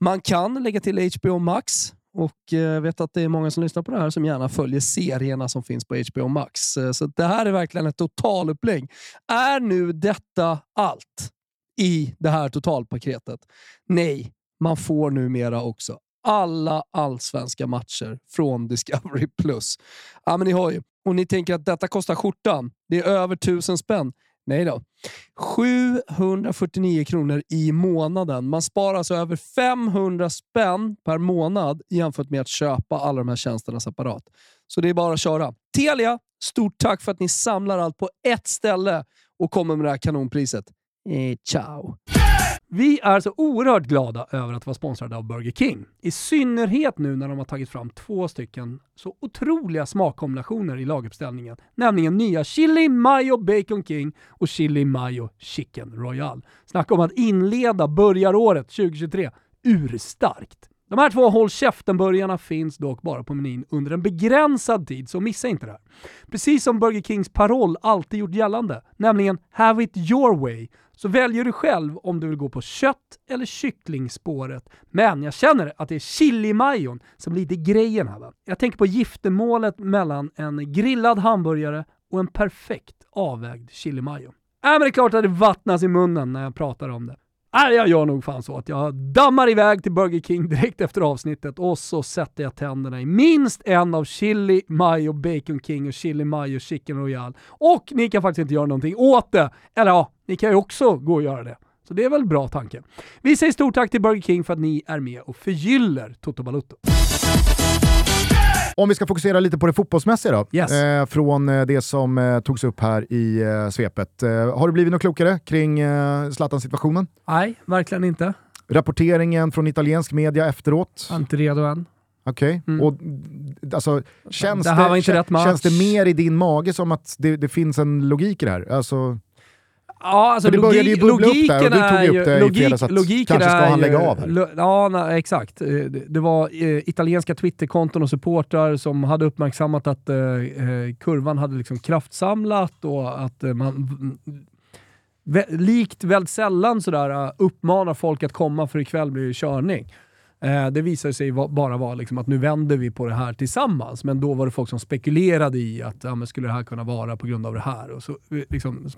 Man kan lägga till HBO Max och eh, jag eh, vet att det är många som lyssnar på det här som gärna följer serierna som finns på HBO Max. Eh, så det här är verkligen ett totalupplägg. Är nu detta allt i det här totalpaketet? Nej, man får numera också alla allsvenska matcher från Discovery+. Ja, men ni har ju. Och ni tänker att detta kostar skjortan. Det är över tusen spänn. Nej då. 749 kronor i månaden. Man sparar alltså över 500 spänn per månad jämfört med att köpa alla de här tjänsterna separat. Så det är bara att köra. Telia, stort tack för att ni samlar allt på ett ställe och kommer med det här kanonpriset. Eh, ciao! Vi är så oerhört glada över att vara sponsrade av Burger King. I synnerhet nu när de har tagit fram två stycken så otroliga smakkombinationer i laguppställningen. Nämligen nya Chili Mayo Bacon King och Chili Mayo Chicken Royal. Snacka om att inleda börjaråret 2023 urstarkt. De här två håll käften-burgarna finns dock bara på menyn under en begränsad tid, så missa inte det här. Precis som Burger Kings paroll alltid gjort gällande, nämligen “Have it your way”, så väljer du själv om du vill gå på kött eller kycklingspåret. Men jag känner att det är chilimajon som blir lite grejen här. Va? Jag tänker på giftermålet mellan en grillad hamburgare och en perfekt avvägd chilimajo. Äh, men det är klart att det vattnas i munnen när jag pratar om det. Nej, jag gör nog fan så att jag dammar iväg till Burger King direkt efter avsnittet och så sätter jag tänderna i minst en av Chili Mayo Bacon King och Chili Mayo Chicken Royal. Och ni kan faktiskt inte göra någonting åt det. Eller ja, ni kan ju också gå och göra det. Så det är väl bra tanke. Vi säger stort tack till Burger King för att ni är med och förgyller Toto Balutto. Om vi ska fokusera lite på det fotbollsmässiga då, yes. eh, från eh, det som eh, togs upp här i eh, svepet. Eh, har du blivit något klokare kring eh, Zlatan-situationen? Nej, verkligen inte. Rapporteringen från italiensk media efteråt? Jag är inte redo än. Okej, Mm. och alltså, känns, Det känns det mer i din mage som att det, det finns en logik i det här? Alltså, Ja, alltså det började ju bubbla upp logiken där och du tog ju upp det i logik, fredags att kanske ska han lägga av här. lo- Ja, nej, exakt. Eh, Det, var eh, italienska Twitterkonton och supportrar som hade uppmärksammat att eh, kurvan hade liksom kraftsamlat och att eh, man likt väldigt sällan sådär uppmanar folk att komma för ikväll blir det körning. Eh, det visade sig va- bara vara liksom att nu vänder vi på det här tillsammans, men då var det folk som spekulerade i att ja, men skulle det här kunna vara på grund av det här? Och så liksom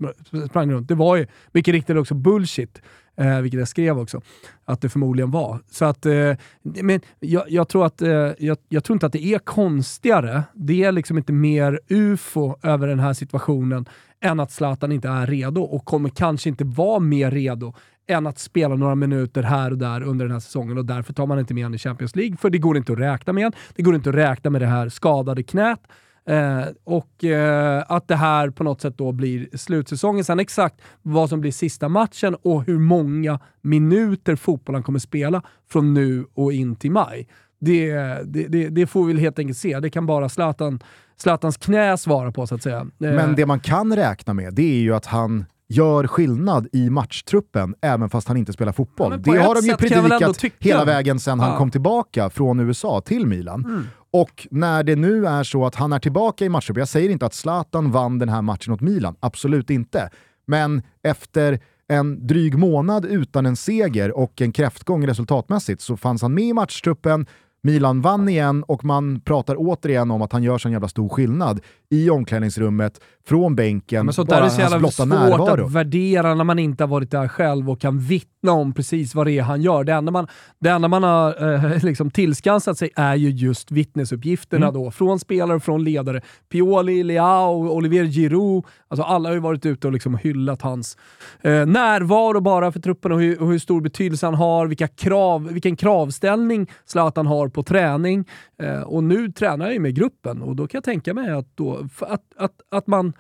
sprang runt. Det var ju mycket riktigt också bullshit, eh, vilket jag skrev också, att det förmodligen var. Så att, eh, men jag, jag, tror att, eh, jag, jag tror inte att det är konstigare. Det är liksom inte mer ufo över den här situationen än att Zlatan inte är redo och kommer kanske inte vara mer redo än att spela några minuter här och där under den här säsongen och därför tar man inte med honom i Champions League, för det går inte att räkna med honom. Det går inte att räkna med det här skadade knät. Eh, och eh, att det här på något sätt då blir slutsäsongen. Sen exakt vad som blir sista matchen och hur många minuter fotbollen kommer spela från nu och in till maj. Det, det, det, det får vi väl helt enkelt se. Det kan bara Zlatan, Zlatans knä svara på så att säga. Eh, Men det man kan räkna med, det är ju att han gör skillnad i matchtruppen även fast han inte spelar fotboll. Ja, det har de ju predikat hela vägen sedan han Ja. kom tillbaka från USA till Milan. Och när det nu är så att han är tillbaka i matchtruppen, jag säger inte att Zlatan vann den här matchen åt Milan, absolut inte. Men efter en dryg månad utan en seger och en kräftgång resultatmässigt så fanns han med i matchtruppen, Milan vann igen och man pratar återigen om att han gör sån jävla stor skillnad i omklädningsrummet, från bänken, men sånt bara där är så hans jävla blotta svårt närvaro. att värdera när man inte har varit där själv och kan vittna om precis vad det är han gör. Det enda man, det enda man har eh, liksom tillskansat sig är ju just vittnesuppgifterna Mm. då, från spelare och från ledare. Pioli, Leao, Olivier Giroud, alltså alla har ju varit ute och liksom hyllat hans eh, närvaro bara för truppen och hur, och hur stor betydelse han har, vilka krav, vilken kravställning Zlatan har på träning. Eh, och nu tränar jag ju med gruppen och då kan jag tänka mig att, då, att, att, att man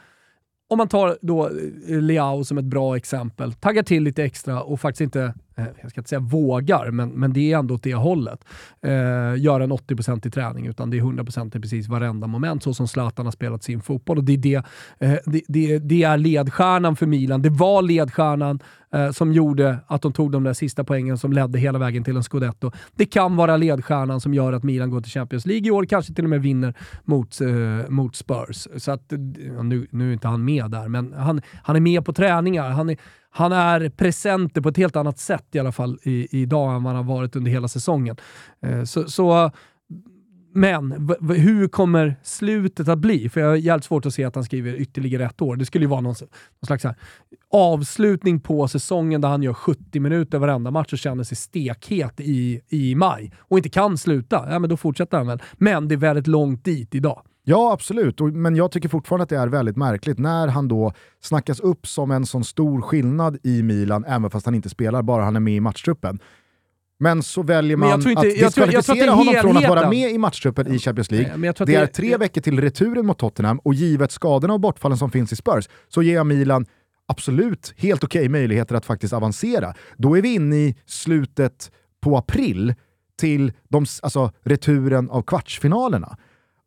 om man tar då eh, LIAO Leao som ett bra exempel, taggar till lite extra och faktiskt inte, Eh, jag ska inte säga vågar, men, men det är ändå åt det hållet. Eh, göra en 80% i träning, utan det är 100% i precis varenda moment, så som Zlatan har spelat sin fotboll. Och det, är det, eh, det, det, det är ledstjärnan för Milan. Det var ledstjärnan eh, som gjorde att de tog de där sista poängen som ledde hela vägen till en scudetto. Det kan vara ledstjärnan som gör att Milan går till Champions League i år, kanske till och med vinner mot, eh, mot Spurs. Så att, nu, nu är inte han med där, men han, han är med på träningar. Han är, han är presenter på ett helt annat sätt i alla fall i, idag än vad han har varit under hela säsongen. Eh, så, så men hur kommer slutet att bli? För jag har jävligt svårt att se att han skriver ytterligare ett år. Det skulle ju vara någon, någon slags här, avslutning på säsongen där han gör 70 minuter varenda match och känner sig stekhet i, i maj och inte kan sluta. Ja, men då fortsätter han väl. Men det är väldigt långt dit idag. Ja, absolut. Men jag tycker fortfarande att det är väldigt märkligt när han då snackas upp som en sån stor skillnad i Milan, även fast han inte spelar, bara han är med i matchtruppen. Men så väljer man jag inte- att jag jag diskvalificera det honom från att vara med i matchtruppen i Champions League. Nej, jag att det är det- tre veckor till returen mot Tottenham och givet skadorna och bortfallen som finns i Spurs så ger jag Milan absolut helt okej möjligheter att faktiskt avancera. Då är vi inne i slutet på april till de, alltså, returen av kvartsfinalerna.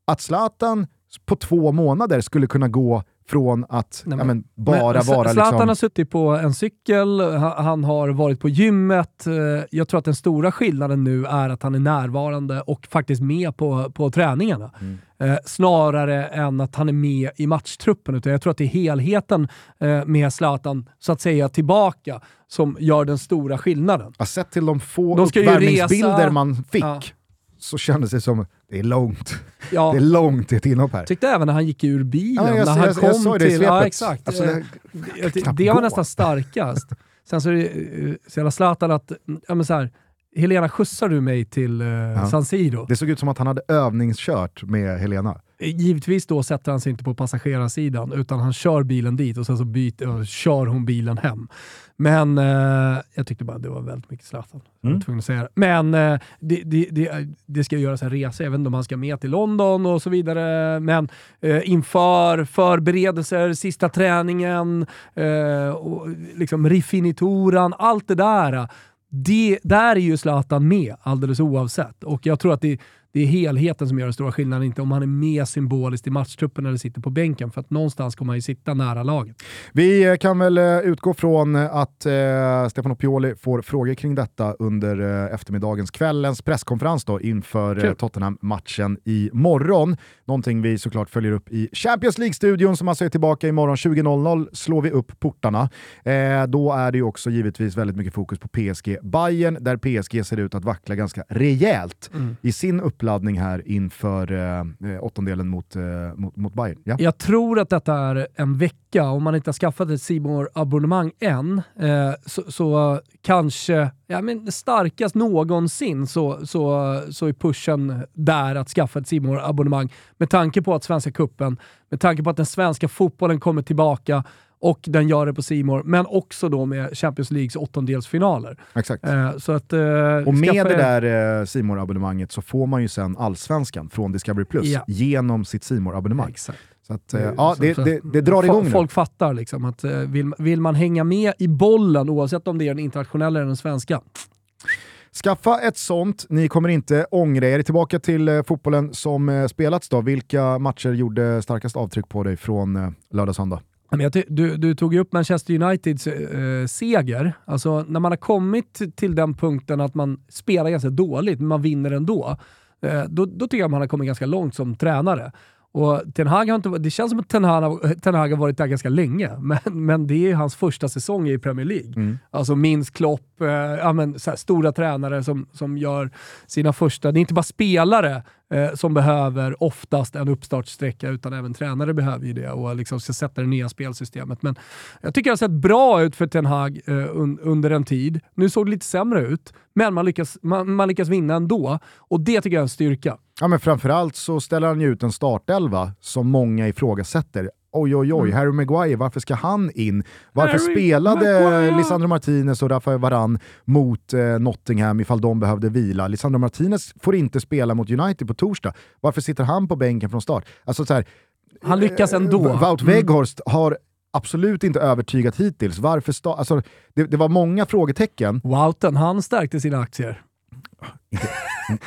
Att Zlatan på två månader skulle kunna gå från att Nej, men- men, bara Men vara Zlatan liksom... har suttit på en cykel, ha- han har varit på gymmet. Eh, Jag tror att den stora skillnaden nu är att han är närvarande och faktiskt med på, på träningarna. Mm. Eh, snarare än att han är med i matchtruppen. Utan jag tror att det är helheten eh, med Zlatan, så att säga, tillbaka som gör den stora skillnaden. Ja, sett till de få De uppvärmningsbilder resa- man fick Ja. så kändes det som det är långt. Ja, Det är långt till ett inhopp här. tyckte även när han gick ur bilen, Ja, jag- när han jag- kom jag ju det till... Ja, exakt. Alltså, det- det, det var nästan starkast. Sen så är det eh, så jävla Zlatan att, ja men så här, Helena skjutsar du mig till eh, San Siro? Det såg ut som att han hade övningskört med Helena. Givetvis då sätter han sig inte på passagerarsidan utan han kör bilen dit och sen så byter, och kör hon bilen hem. Men eh, jag tyckte bara det var väldigt mycket Zlatan. Jag var Mm. tvungen att säga det. Men eh, det, det, det, det ska göras en resa, inte om han ska med till London och så vidare. Men eh, inför förberedelser, sista träningen, eh, och liksom rifinituran, allt det där. Det, där är ju Zlatan med alldeles oavsett. Och jag tror att det, det är helheten som gör den stora skillnaden, inte om han är med symboliskt i matchtruppen eller sitter på bänken. För att någonstans kommer han ju sitta nära laget. Vi eh, kan väl eh, utgå från att eh, Stefano Pioli får frågor kring detta under eh, eftermiddagens, kvällens presskonferens då, inför eh, Tottenham-matchen imorgon. Någonting vi såklart följer upp i Champions League-studion som alltså är tillbaka imorgon 20.00 slår vi upp portarna. Eh, då är det ju också givetvis väldigt mycket fokus på PSG Bayern där PSG ser ut att vackla ganska rejält mm. i sin uppladdning här inför eh, åttondelen mot, eh, mot, mot Bayern. Ja? Jag tror att detta är en vecka, om man inte har skaffat ett simor abonnemang än, eh, så, så, kanske ja, men starkast någonsin så, så, så är pushen där att skaffa ett simor abonnemang med tanke på att Svenska Kuppen, med tanke på att den svenska fotbollen kommer tillbaka och den gör det på Simor, men också då med Champions Leagues åttondelsfinaler. Exakt. Eh, så att, eh, och med det där eh, simor abonnemanget så får man ju sen allsvenskan från Discovery Plus ja. genom sitt simor abonnemang Exakt. Så att, eh, ja, det, det, det, drar igång Folk nu. fattar liksom att eh, vill, vill man hänga med i bollen, oavsett om det är den internationella eller den svenska, Skaffa ett sånt, ni kommer inte ångra er. Tillbaka till eh, fotbollen som eh, spelats då. Vilka matcher gjorde starkast avtryck på dig från eh, lördag-söndag? Du, du, tog ju upp Manchester Uniteds eh, seger. Alltså, när man har kommit till den punkten att man spelar ganska dåligt, men man vinner ändå, eh, då, då tycker jag man har kommit ganska långt som tränare. Och Ten Hag har inte, det känns som att Ten Hag, Ten Hag har varit där ganska länge, men, men det är hans första säsong i Premier League. Mm. Alltså minst Klopp, eh, ja, men, här, stora tränare som, som gör sina första... Det är inte bara spelare eh, som behöver oftast en uppstartsträcka, utan även tränare behöver ju det och liksom ska sätta det nya spelsystemet. Men jag tycker det har sett bra ut för Ten Hag eh, un, under en tid. Nu såg det lite sämre ut, men man lyckas, man, man lyckas vinna ändå och det tycker jag är en styrka. Ja, men framförallt så ställer han ju ut en startelva som många ifrågasätter. Oj, oj, oj, mm. Harry Maguire, varför ska han in? Varför Harry spelade Maguire. Lisandro Martinez och Rafael Varan mot eh, Nottingham ifall de behövde vila? Lisandro Martinez får inte spela mot United på torsdag. Varför sitter han på bänken från start? Alltså, så här, han lyckas ändå. Eh, Wout mm. Weghorst har absolut inte övertygat hittills. Varför alltså, det, det var många frågetecken. Wouten, han stärkte sina aktier.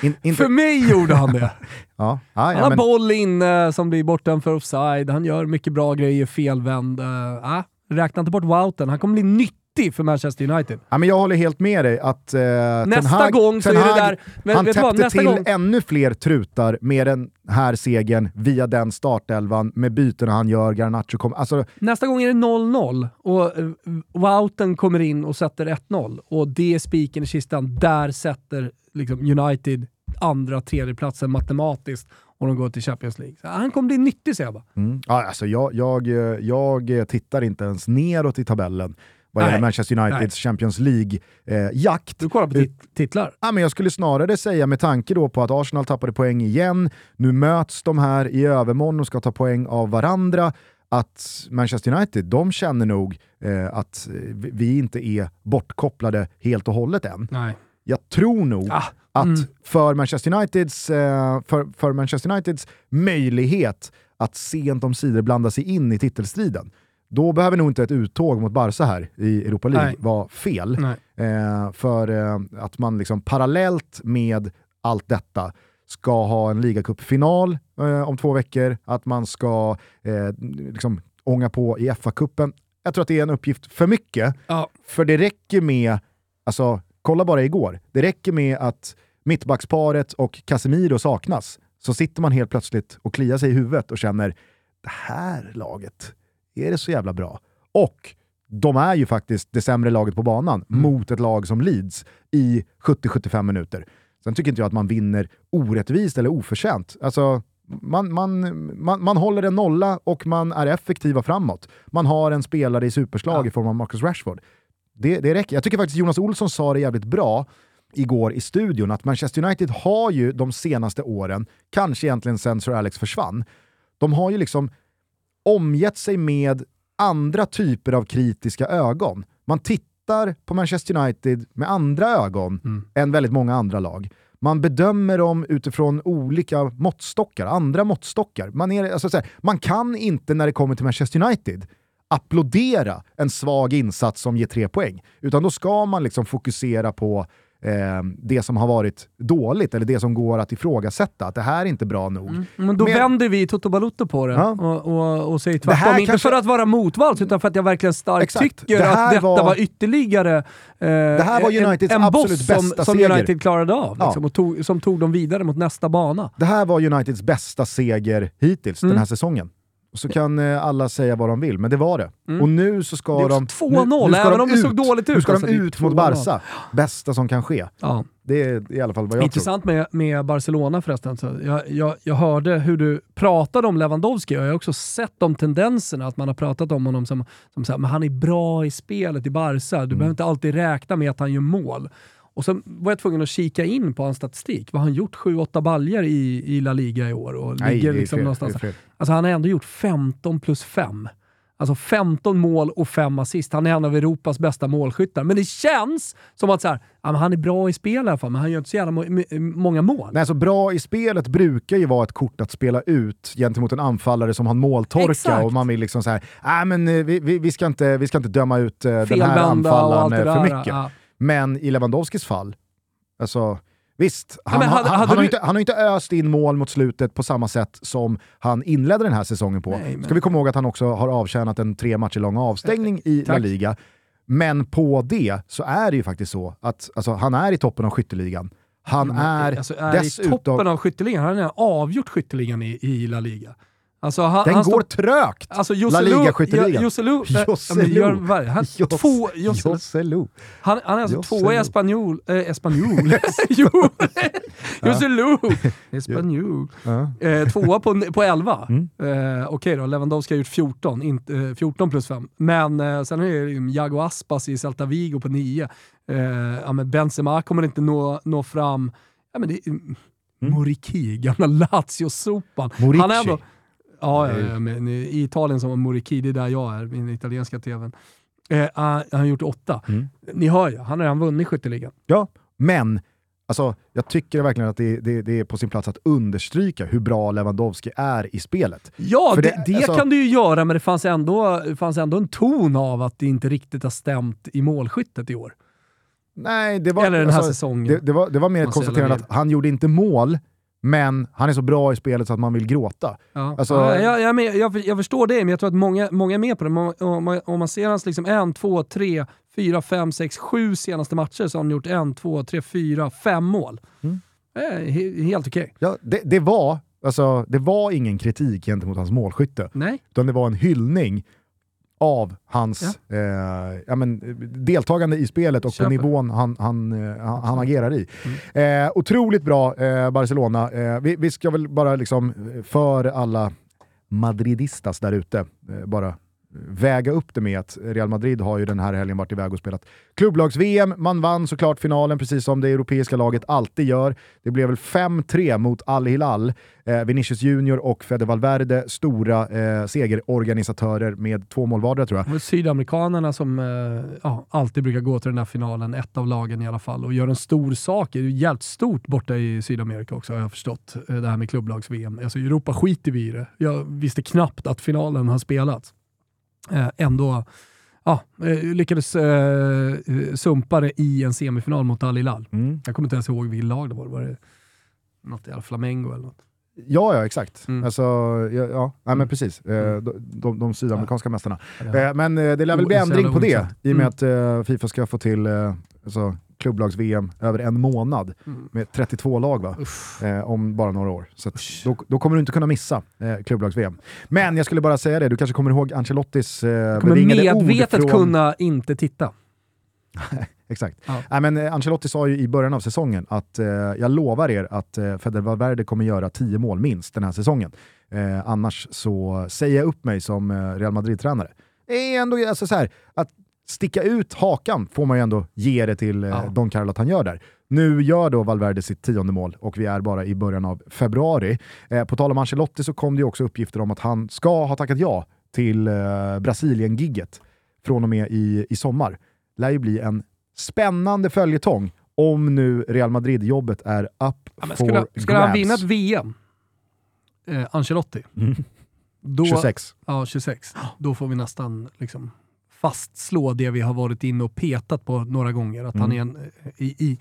In, in, För mig gjorde han det. ja. Ah, han har men... boll inne som blir bortom för offside, han gör mycket bra grejer, felvänd. Uh, räkna inte bort Wouten, han kommer bli nyttig för Manchester United. Ja, men jag håller helt med dig att eh, Nästa Hag, gång så är det där... Men, han täppte till gång... ännu fler trutar med den här segern via den startelvan med bytena han gör, Garnacho kommer... Alltså... Nästa gång är det 0-0 och uh, Wouten kommer in och sätter 1-0 och det är spiken i kistan. Där sätter liksom, United andra, tredjeplatsen matematiskt och de går till Champions League. Så han kommer bli nyttig säger jag bara. Mm. Ja, alltså jag, jag, jag tittar inte ens neråt i tabellen vad gäller Manchester Uniteds Nej. Champions League-jakt. Eh, du kollar på tit titlar? Ja, men jag skulle snarare säga, med tanke då på att Arsenal tappade poäng igen, nu möts de här i övermorgon och ska ta poäng av varandra, att Manchester United, de känner nog eh, att vi inte är bortkopplade helt och hållet än. Nej. Jag tror nog ah, att mm. för, Manchester Uniteds, eh, för, för Manchester Uniteds möjlighet att sent om sidor blanda sig in i titelstriden, då behöver nog inte ett uttåg mot Barca här i Europa League vara fel. Eh, för eh, att man liksom parallellt med allt detta ska ha en ligacupfinal eh, om två veckor, att man ska eh, liksom ånga på i FA-cupen. Jag tror att det är en uppgift för mycket, ja. för det räcker med, alltså kolla bara igår, det räcker med att mittbacksparet och Casemiro saknas, så sitter man helt plötsligt och kliar sig i huvudet och känner det här laget, är det så jävla bra? Och de är ju faktiskt det sämre laget på banan mm. mot ett lag som Leeds i 70-75 minuter. Sen tycker inte jag att man vinner orättvist eller oförtjänt. Alltså, man, man, man, man håller en nolla och man är effektiva framåt. Man har en spelare i superslag ja. i form av Marcus Rashford. Det, det räcker. Jag tycker faktiskt Jonas Olsson sa det jävligt bra igår i studion, att Manchester United har ju de senaste åren, kanske egentligen sen Sir Alex försvann, de har ju liksom omgett sig med andra typer av kritiska ögon. Man tittar på Manchester United med andra ögon mm. än väldigt många andra lag. Man bedömer dem utifrån olika måttstockar, andra måttstockar. Man, är, alltså, här, man kan inte när det kommer till Manchester United applådera en svag insats som ger tre poäng, utan då ska man liksom fokusera på eh, det som har varit dåligt, eller det som går att ifrågasätta, att det här är inte bra nog. Mm. Men då Med... vänder vi Toto Balutto på det ja. och, och, och säger tvärtom. Inte kanske... för att vara motvalls, utan för att jag verkligen starkt Exakt. tycker att detta var, var ytterligare eh, det här var Uniteds en, en absolut bästa som, som United klarade av, liksom, ja. och tog, som tog dem vidare mot nästa bana. Det här var Uniteds bästa seger hittills mm. den här säsongen. Så kan eh, alla säga vad de vill, men det var det. Mm. Och nu så ska de... 2-0, även om det såg dåligt ut. Nu ska alltså, de ut mot Barca. Bästa som kan ske. Ja. Det är i alla fall vad jag Intressant tror. med, med Barcelona förresten. Så jag, jag, jag hörde hur du pratade om Lewandowski och jag har också sett de tendenserna, att man har pratat om honom som, som så här, men han är bra i spelet i Barca. Du mm. behöver inte alltid räkna med att han gör mål. Och så var jag tvungen att kika in på hans statistik. Vad har han gjort? 7-8 baljer i, i La Liga i år och Nej, ligger liksom fel, någonstans. Alltså han har ändå gjort 15 plus 5. Alltså 15 mål och 5 assist. Han är en av Europas bästa målskyttar. Men det känns som att så här, han är bra i spel i alla fall, men han gör inte så jävla må många mål. Nej, alltså bra i spelet brukar ju vara ett kort att spela ut gentemot en anfallare som har måltorka Exakt. och man vill liksom så här, äh, men eh, vi, vi, vi, ska inte, vi ska inte döma ut uh, den här anfallaren för mycket. Ja. Men i Lewandowskis fall, alltså Visst, han, ja, hade, han, hade han, har inte, han, har inte, öst in mål mot slutet på samma sätt som han inledde den här säsongen på. Nej, men... Ska vi komma ihåg att han också har avtjänat en tre matcher lång avstängning i La Liga. Men på det så är det ju faktiskt så att alltså, han är i toppen av skytteligan. Han är, alltså, är dessutom... i toppen av skytteligan, han har avgjort skytteligan i, i La Liga. Alltså, han, den han går trögt! Alltså, La Liga-skytteligan. Joselu... Joselu. Han, han är alltså tvåa i Espanol... Äh, Espanol? Joselu! Espanol. Eh, tvåa på, på 11. Mm. Eh, Okej okay då, Lewandowski har gjort 14, inte, eh, 14 plus 5. Men eh, sen är det ju Jago Aspas i Celta Vigo på 9. Eh, ja, men Benzema kommer inte nå, nå fram. Ja, men det, mm. Moriki, gamla Lazio-sopan. Han är ändå... Ja, ja, ja men i Italien som Moriki, det är där jag är, i den italienska tvn. Eh, han har gjort åtta. Mm. Ni hör ju, han har redan vunnit skytteligan. Ja, men Alltså, jag tycker verkligen att det, det, det, är på sin plats att understryka hur bra Lewandowski är i spelet. Ja, det, det, det alltså... kan du ju göra, men det fanns, ändå, det fanns ändå en ton av att det inte riktigt har stämt i målskyttet i år. Nej, det var, Eller den här alltså, säsongen. Det, var, det var mer ett konstaterande att han gjorde inte mål, men han är så bra i spelet så att man vill gråta. Ja. Alltså, ja, jag, jag, med, jag, jag, förstår det, men jag tror att många, många är med på det. Om man, om man ser hans liksom en, två, tre, fyra, fem, sex, sju senaste matcher så har han gjort en, två, tre, fyra, fem mål. Mm. Eh, helt okej. Okay. Ja, det, det, var, alltså, det var ingen kritik gentemot hans målskytte. Nej. Utan det var en hyllning av hans ja. Eh, ja, men, deltagande i spelet och Köper. den nivån han, han, eh, han, han agerar i. Mm. Eh, otroligt bra eh, Barcelona. Eh, vi, vi, ska väl bara liksom för alla madridistas där ute, eh, bara väga upp det med att Real Madrid har ju den här helgen varit iväg och spelat klubblags-VM. Man vann såklart finalen, precis som det europeiska laget alltid gör. Det blev väl 5-3 mot Al-Hilal. Eh, Vinicius Junior och Fede Valverde, stora eh, segerorganisatörer med två mål vardera tror jag. Sydamerikanerna som eh, ja, alltid brukar gå till den här finalen, ett av lagen i alla fall, och gör en stor sak. Det är jävligt stort borta i Sydamerika också har jag förstått, eh, det här med klubblags-VM. Alltså i Europa skiter vi i det. Jag visste knappt att finalen har spelats ändå ja, eh, lyckades eh, sumpa det i en semifinal mot Al Hilal. Mm. Jag kommer inte ens ihåg vilket lag det var. Var det något jävla Flamengo eller något? Ja, ja exakt. Mm. Alltså, ja, ja, mm. men precis. Eh, mm. De, de, de sydamerikanska ja. mästarna. Ja. Men det lär väl bli ändring på det, i och med mm. att Fifa ska få till alltså, klubblags-VM över en månad mm. med 32 lag va? Eh, om bara några år. Så då, då, kommer du inte kunna missa eh, klubblags-VM. Men jag skulle bara säga det, du kanske kommer ihåg Ancelottis eh, kommer medvetet från... kunna inte titta. Exakt. Ja. Nej, men eh, Ancelotti sa ju i början av säsongen att eh, jag lovar er att eh, Feder Valverde kommer göra 10 mål minst den här säsongen. Eh, annars så säger jag upp mig som eh, Real Madrid-tränare. Det är ändå alltså, så här, att sticka ut hakan får man ju ändå ge det till eh, ja. Don Carlo att han gör där. Nu gör då Valverde sitt tionde mål och vi är bara i början av februari. Eh, på tal om Ancelotti så kom det också uppgifter om att han ska ha tackat ja till eh, Brasilien-gigget från och med i, i sommar. Lär ju bli en spännande följetong om nu Real Madrid-jobbet är up ja, for skulle, grabs. Skulle han vinna ett VM, eh, Ancelotti, mm. då, 26. Ja, 26. Då får vi nästan liksom fastslå det vi har varit inne och petat på några gånger. Att mm. han är en, i, i,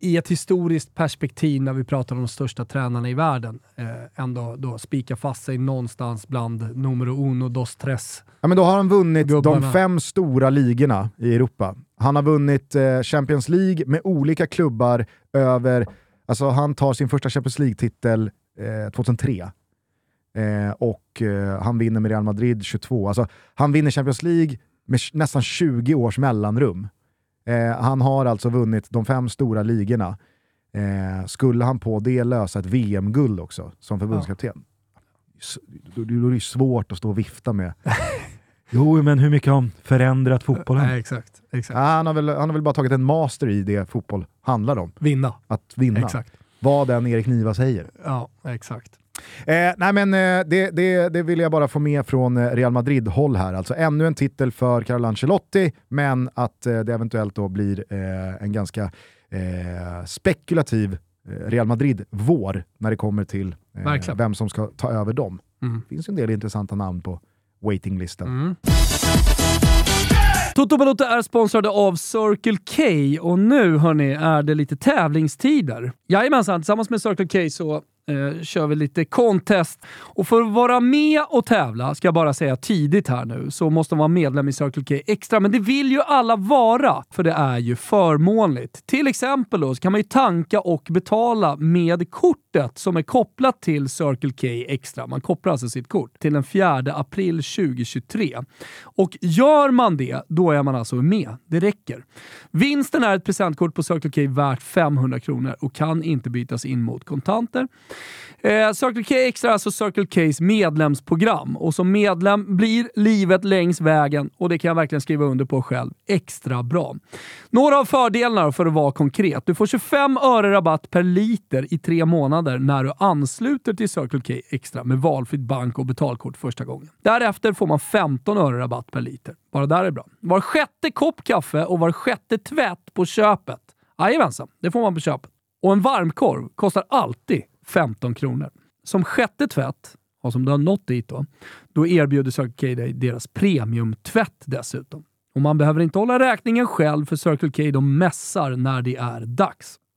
i ett historiskt perspektiv när vi pratar om de största tränarna i världen eh, ändå då spika fast sig någonstans bland numero uno, dos tres. Ja, men då har han vunnit Gubbarna. de fem stora ligorna i Europa. Han har vunnit eh, Champions League med olika klubbar över, alltså han tar sin första Champions League-titel eh, 2003. Eh, och eh, han vinner med Real Madrid 22. Alltså, han vinner Champions League med nästan 20 års mellanrum. Eh, han har alltså vunnit de fem stora ligorna. Eh, skulle han på det lösa ett VM-guld också som förbundskapten? Ja. Då, då är det svårt att stå och vifta med Jo, men hur mycket har han förändrat fotbollen? Nej, exakt, exakt. Ja, han, har väl, han har väl bara tagit en master i det fotboll handlar om. Vinna. Att vinna. Exakt. Vad den Erik Niva säger. Ja, exakt. Eh, nej men eh, det, det, det, vill jag bara få med från eh, Real Madrid-håll här. Alltså ännu en titel för Carlo Ancelotti, men att eh, det eventuellt då blir eh, en ganska eh, spekulativ Real Madrid-vår när det kommer till vem som ska ta över dem. Mm. Det finns en del intressanta namn på waitinglistan. Mm. Toto Balotto är sponsrade av Circle K och nu hörni är det lite tävlingstider. Jajamensan, tillsammans med Circle K så eh, kör vi lite contest. Och för att vara med och tävla, ska jag bara säga tidigt här nu, så måste man vara medlem i Circle K Extra. Men det vill ju alla vara, för det är ju förmånligt. Till exempel då, så kan man ju tanka och betala med kortet som är kopplat till Circle K Extra. Man kopplar alltså sitt kort till den 4 april 2023. Och gör man det, då är man alltså med. Det räcker. Vinsten är ett presentkort på Circle K värt 500 kronor och kan inte bytas in mot kontanter. Eh, Circle K Extra är alltså Circle Ks medlemsprogram och som medlem blir livet längs vägen, och det kan jag verkligen skriva under på själv, extra bra. Några av fördelarna för att vara konkret. Du får 25 öre rabatt per liter i tre månader när du ansluter till Circle K Extra med valfritt bank och betalkort första gången. Därefter får man 15 öre rabatt per liter. Bara där är bra. Var sjätte kopp kaffe och var sjätte tvätt på köpet. Jajamensan, det får man på köpet. Och en varmkorv kostar alltid 15 kronor. Som sjätte tvätt, och som du har nått dit då, då erbjuder Circle K dig deras premiumtvätt dessutom. Och man behöver inte hålla räkningen själv för Circle K de mässar när det är dags.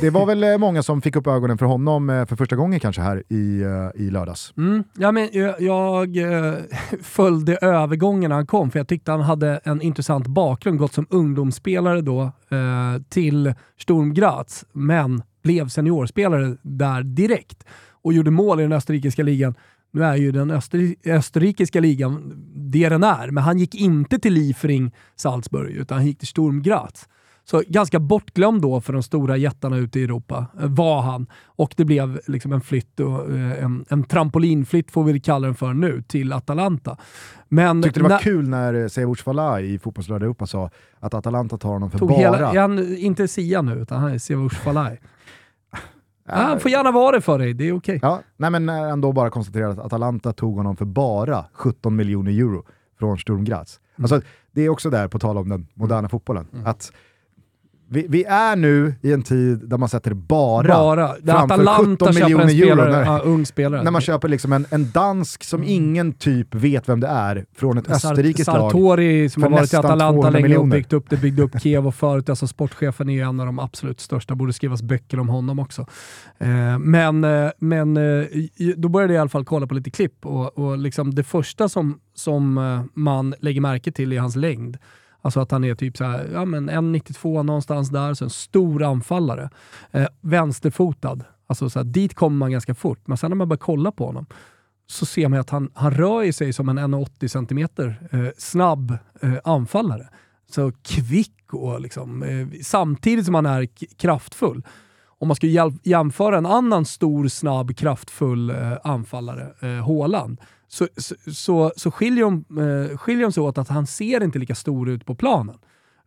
det var väl eh, många som fick upp ögonen för honom eh, för första gången kanske här i, eh, i lördags. Mm. Ja, men jag, jag följde övergången när han kom, för jag tyckte han hade en intressant bakgrund. Gått som ungdomsspelare då eh, till Sturm Graz, men blev seniorspelare där direkt och gjorde mål i den österrikiska ligan. Nu är ju den öster österrikiska ligan det den är, men han gick inte till Liefering Salzburg, utan han gick till Sturm Graz. Så ganska bortglömd då för de stora jättarna ute i Europa eh, var han. Och det blev liksom en flytt, och, eh, en, en trampolinflytt får vi kalla den för nu, till Atalanta. Men Tyckte det var när, kul när Sevuc Falai i Fotbollslördag Europa sa att Atalanta tar honom för bara... Hela, han, inte Sia nu, utan han är Sevuc Falai. Ja, han får gärna vara det för dig, det är okej. Okay. Ja, nej men ändå bara konstatera att Atalanta tog honom för bara 17 miljoner euro från Sturm Graz. Mm. Alltså, det är också där, på tal om den moderna fotbollen, mm. att vi, vi, är nu i en tid där man sätter bara, bara. framför Atalanta 17 miljoner euro. När, ja, ung spelare. när man köper liksom en, en dansk som mm. ingen typ vet vem det är, från ett österrikiskt lag. Sartori som har varit i Atalanta länge miljoner. och byggt upp det, byggde upp Kiev och förut. Alltså sportchefen är en av de absolut största, borde skrivas böcker om honom också. Eh, men eh, men eh, då började jag i alla fall kolla på lite klipp och, och liksom det första som, som eh, man lägger märke till är hans längd. Alltså att han är typ så här, ja men 1,92 någonstans där, så en stor anfallare. Eh, vänsterfotad. Alltså så här, dit kommer man ganska fort, men sen när man börjar kolla på honom så ser man att han, han rör sig som en 1,80 cm eh, snabb eh, anfallare. Så kvick och liksom, eh, samtidigt som han är kraftfull. Om man skulle jämföra en annan stor, snabb, kraftfull eh, anfallare, eh, Haaland, så, så, så, skiljer, de, eh, skiljer de sig åt att han ser inte lika stor ut på planen.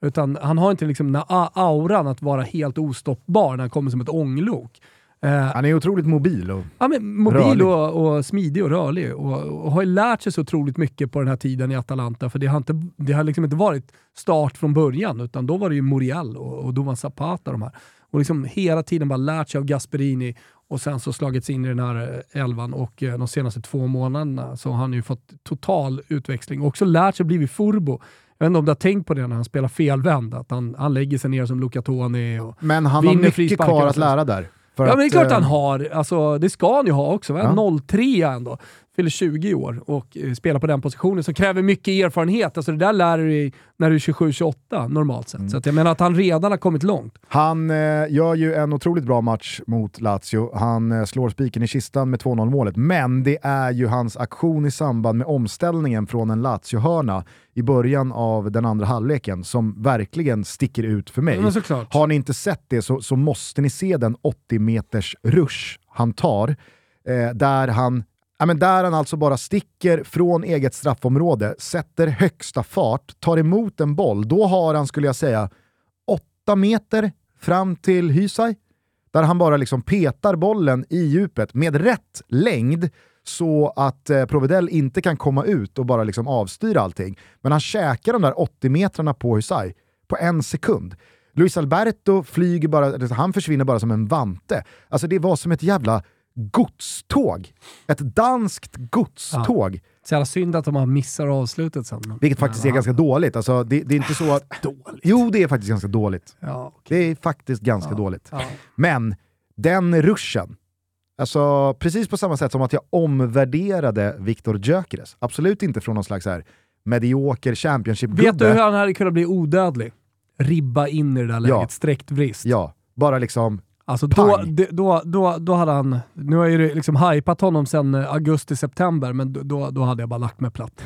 Utan han har inte liksom den auran att vara helt ostoppbar när han kommer som ett ånglok. Eh, han är otroligt mobil och ja, men Mobil och, och, smidig och rörlig och, och, har lärt sig så otroligt mycket på den här tiden i Atalanta. För det har, inte, det har liksom inte varit start från början, utan då var det ju Muriel och, och Dovan Zapata de här. Och liksom hela tiden bara lärt sig av Gasperini och sen så slagits in i den här eh, elvan och eh, de senaste två månaderna så har han ju fått total utväxling och också lärt sig att bli furbo. Jag vet inte om du har tänkt på det när han spelar felvänd, att han, han lägger sig ner som Luca Toni och Men han har mycket kvar att lära där. ja, men det är klart han har. Alltså, det ska han ju ha också. Ja. 03 ändå fyller 20 år och eh, spelar på den positionen som kräver mycket erfarenhet. Alltså det där lär du dig när du är 27-28 normalt sett. Mm. Så jag menar att han redan har kommit långt. Han eh, gör ju en otroligt bra match mot Lazio. Han eh, slår spiken i kistan med 2-0 målet, men det är ju hans aktion i samband med omställningen från en Lazio-hörna i början av den andra halvleken som verkligen sticker ut för mig. Har ni inte sett det så, så måste ni se den 80 meters rush han tar, eh, där han Ja, men där han alltså bara sticker från eget straffområde, sätter högsta fart, tar emot en boll. Då har han, skulle jag säga, åtta meter fram till Hysaj. Där han bara liksom petar bollen i djupet med rätt längd så att eh, Provedel inte kan komma ut och bara liksom avstyra allting. Men han käkar de där 80 metrarna på Hysaj på en sekund. Luis Alberto flyger bara, han försvinner bara som en vante. Alltså det var som ett jävla godståg. Ett danskt godståg. Ja. Så jävla synd att de har missar avslutet sen. Vilket faktiskt är ganska dåligt. Alltså, det, det, är inte så att... dåligt? Jo, det är faktiskt ganska dåligt. Ja, okay. Det är faktiskt ganska ja, dåligt. Ja. Men den ruschen, alltså precis på samma sätt som att jag omvärderade Viktor Gyökeres. Absolut inte från någon slags här medioker Championship-gubbe. Vet du hur han hade kunnat bli odödlig? Ribba in i det där läget, ja. sträckt vrist. Ja, bara liksom Alltså då, då, då, då hade han, nu har jag ju liksom hypat honom sedan eh, augusti-september, men då, då hade jag bara lagt mig platt.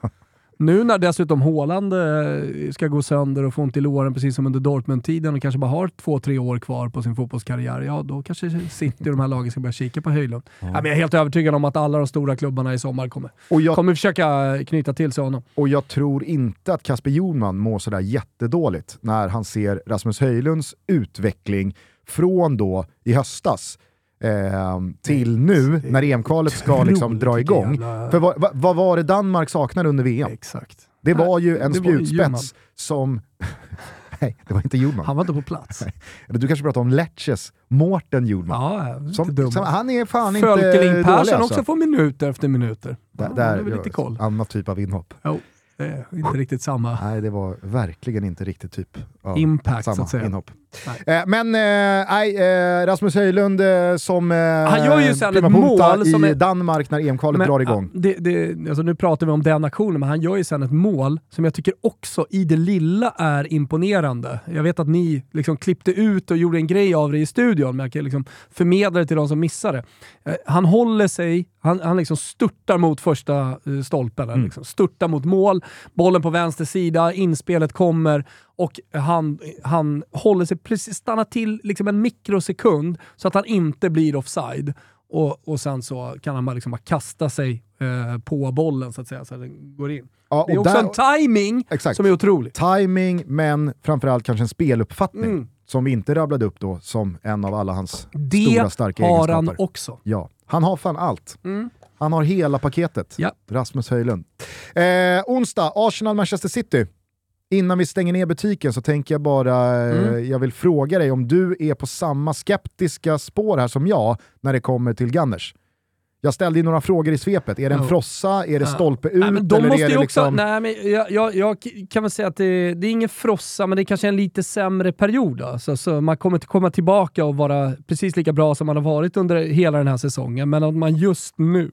nu när dessutom Haaland eh, ska gå sönder och få ont i låren precis som under Dortmund-tiden och kanske bara har två, tre år kvar på sin fotbollskarriär, ja då kanske City och de här lagen ska börja kika på Höjlund. Ja. Ja, men jag är helt övertygad om att alla de stora klubbarna i sommar kommer, och jag, kommer försöka knyta till sig honom. Och jag tror inte att Kasper Jonman mår sådär jättedåligt när han ser Rasmus Höjlunds utveckling från då i höstas eh, till nu när EM-kvalet ska liksom dra igång. För vad, vad, var det Danmark saknade under VM? Exakt. Det var ju en spjutspets som... Nej, det var inte Jordman. Han var inte på plats. Eller du kanske pratar om Lecces Mårten Jordman. Ja, som, som, han är fan inte dålig Persson alltså. också får minuter efter minuter. Där, där ja, lite koll. Annan typ av inhopp. Jo. Det är inte riktigt samma... Nej, det var verkligen inte riktigt typ av Impact, samma så att säga. inhopp. Eh, men eh, nej, eh, Rasmus Höjlund eh, som eh, Han gör ju sen ett mål i som är, Danmark när EM-kvalet drar igång. Det, det, alltså nu pratar vi om den aktionen, men han gör ju sen ett mål som jag tycker också i det lilla är imponerande. Jag vet att ni liksom klippte ut och gjorde en grej av det i studion, men jag kan liksom förmedla det till de som missade. Eh, han håller sig, han, han liksom störtar mot första eh, stolpen, mm. liksom, störtar mot mål, bollen på vänster sida, inspelet kommer och han, han håller sig precis, stannar till liksom en mikrosekund så att han inte blir offside. Och, och sen så kan han bara, liksom bara kasta sig eh, på bollen så att säga, så att den går in. Ja, det är också där, en timing exakt. som är otrolig. Timing, men framförallt kanske en speluppfattning. Mm. Som vi inte rabblade upp då som en av alla hans det stora starka egenskaper. Det har han också. Ja, han har fan allt. Mm. Han har hela paketet. Ja. Rasmus Höjlund. Eh, onsdag, Arsenal-Manchester City. Innan vi stänger ner butiken så tänker jag bara, eh, mm. jag vill fråga dig om du är på samma skeptiska spår här som jag när det kommer till Gunners. Jag ställde ju några frågor i svepet. Är det en oh. frossa? Är det stolpe ut? Nej, de eller måste är det också, liksom... nej, men jag, jag, jag, kan väl säga att det, det, är ingen frossa, men det är kanske en lite sämre period. Alltså, så man kommer inte komma tillbaka och vara precis lika bra som man har varit under hela den här säsongen, men att man just nu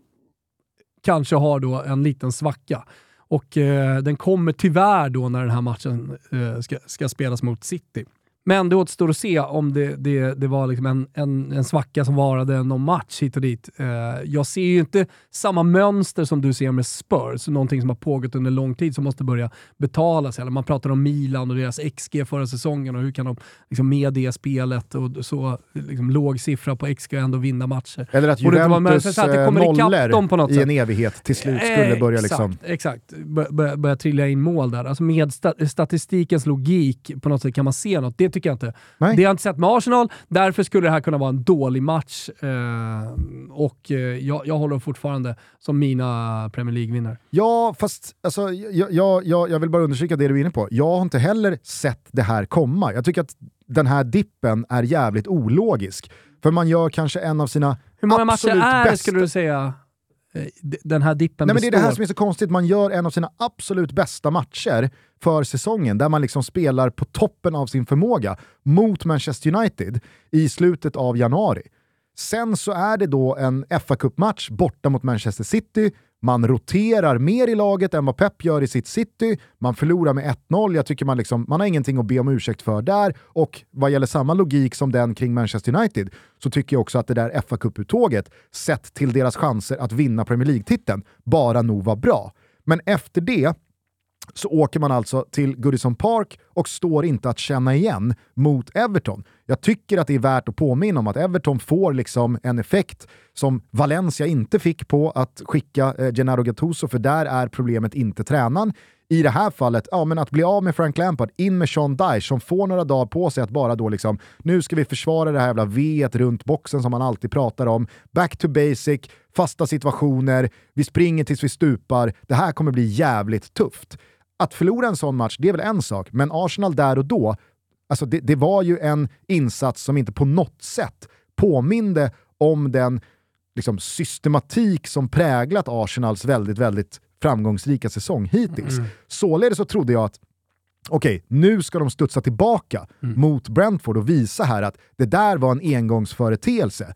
kanske har då en liten svacka. Och eh, den kommer tyvärr då när den här matchen eh, ska, ska spelas mot City. Men det återstår att se om det, det, det var liksom en, en, en svacka som varade någon match hit och dit. Eh, jag ser ju inte samma mönster som du ser med Spurs, någonting som har pågått under lång tid som måste börja betala sig. Man pratar om Milan och deras XG förra säsongen och hur kan de liksom med det spelet och så liksom, låg siffra på XG ändå vinna matcher. Eller att Juventus att nollor i en evighet till slut skulle börja liksom... Exakt, exakt. Börja, börja trilla in mål där. Alltså med statistikens logik på något sätt kan man se något. Det tycker jag inte. Nej. Det har jag inte sett med Arsenal, därför skulle det här kunna vara en dålig match. Eh, och eh, jag, jag håller fortfarande som mina Premier League-vinnare. Ja, fast alltså, jag, jag, jag, jag vill bara understryka det du är inne på. Jag har inte heller sett det här komma. Jag tycker att den här dippen är jävligt ologisk. För man gör kanske en av sina Hur många matcher är det skulle du säga? Eh, den här dippen Nej, men Det är det här som är så konstigt, man gör en av sina absolut bästa matcher för säsongen, där man liksom spelar på toppen av sin förmåga mot Manchester United i slutet av januari. Sen så är det då en fa Cup-match borta mot Manchester City, man roterar mer i laget än vad Pep gör i sitt City, man förlorar med 1-0, jag tycker man, liksom, man har ingenting att be om ursäkt för där, och vad gäller samma logik som den kring Manchester United, så tycker jag också att det där fa Cup-uttåget, sett till deras chanser att vinna Premier League-titeln, bara nog var bra. Men efter det så åker man alltså till Goodison Park och står inte att känna igen mot Everton. Jag tycker att det är värt att påminna om att Everton får liksom en effekt som Valencia inte fick på att skicka eh, Gennaro Gattuso, för där är problemet inte tränaren. I det här fallet, ja men att bli av med Frank Lampard, in med Sean Dyche som får några dagar på sig att bara då liksom, nu ska vi försvara det här jävla V runt boxen som man alltid pratar om. Back to basic, fasta situationer, vi springer tills vi stupar. Det här kommer bli jävligt tufft att förlora en sån match, det är väl en sak, men Arsenal där och då, alltså det, det var ju en insats som inte på något sätt påminde om den liksom, systematik som präglat Arsenals väldigt, väldigt framgångsrika säsong hittills. Mm. Således så trodde jag att okej, okay, nu ska de studsa tillbaka mm. mot Brentford och visa här att det där var en engångsföreteelse.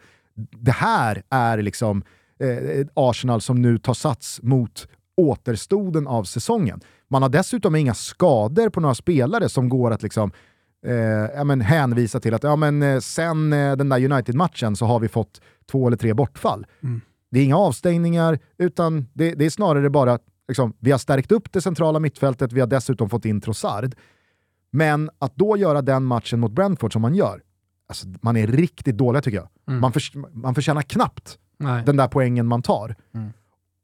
Det här är liksom eh, Arsenal som nu tar sats mot återstoden av säsongen. Man har dessutom inga skador på några spelare som går att liksom, eh, ja, men hänvisa till att ja, men, eh, sen eh, den där United-matchen så har vi fått två eller tre bortfall. Mm. Det är inga avstängningar, utan det, det är snarare bara liksom, vi har stärkt upp det centrala mittfältet, vi har dessutom fått in Trossard. Men att då göra den matchen mot Brentford som man gör, alltså, man är riktigt dålig tycker jag. Mm. Man, för, man förtjänar knappt Nej. den där poängen man tar. Mm.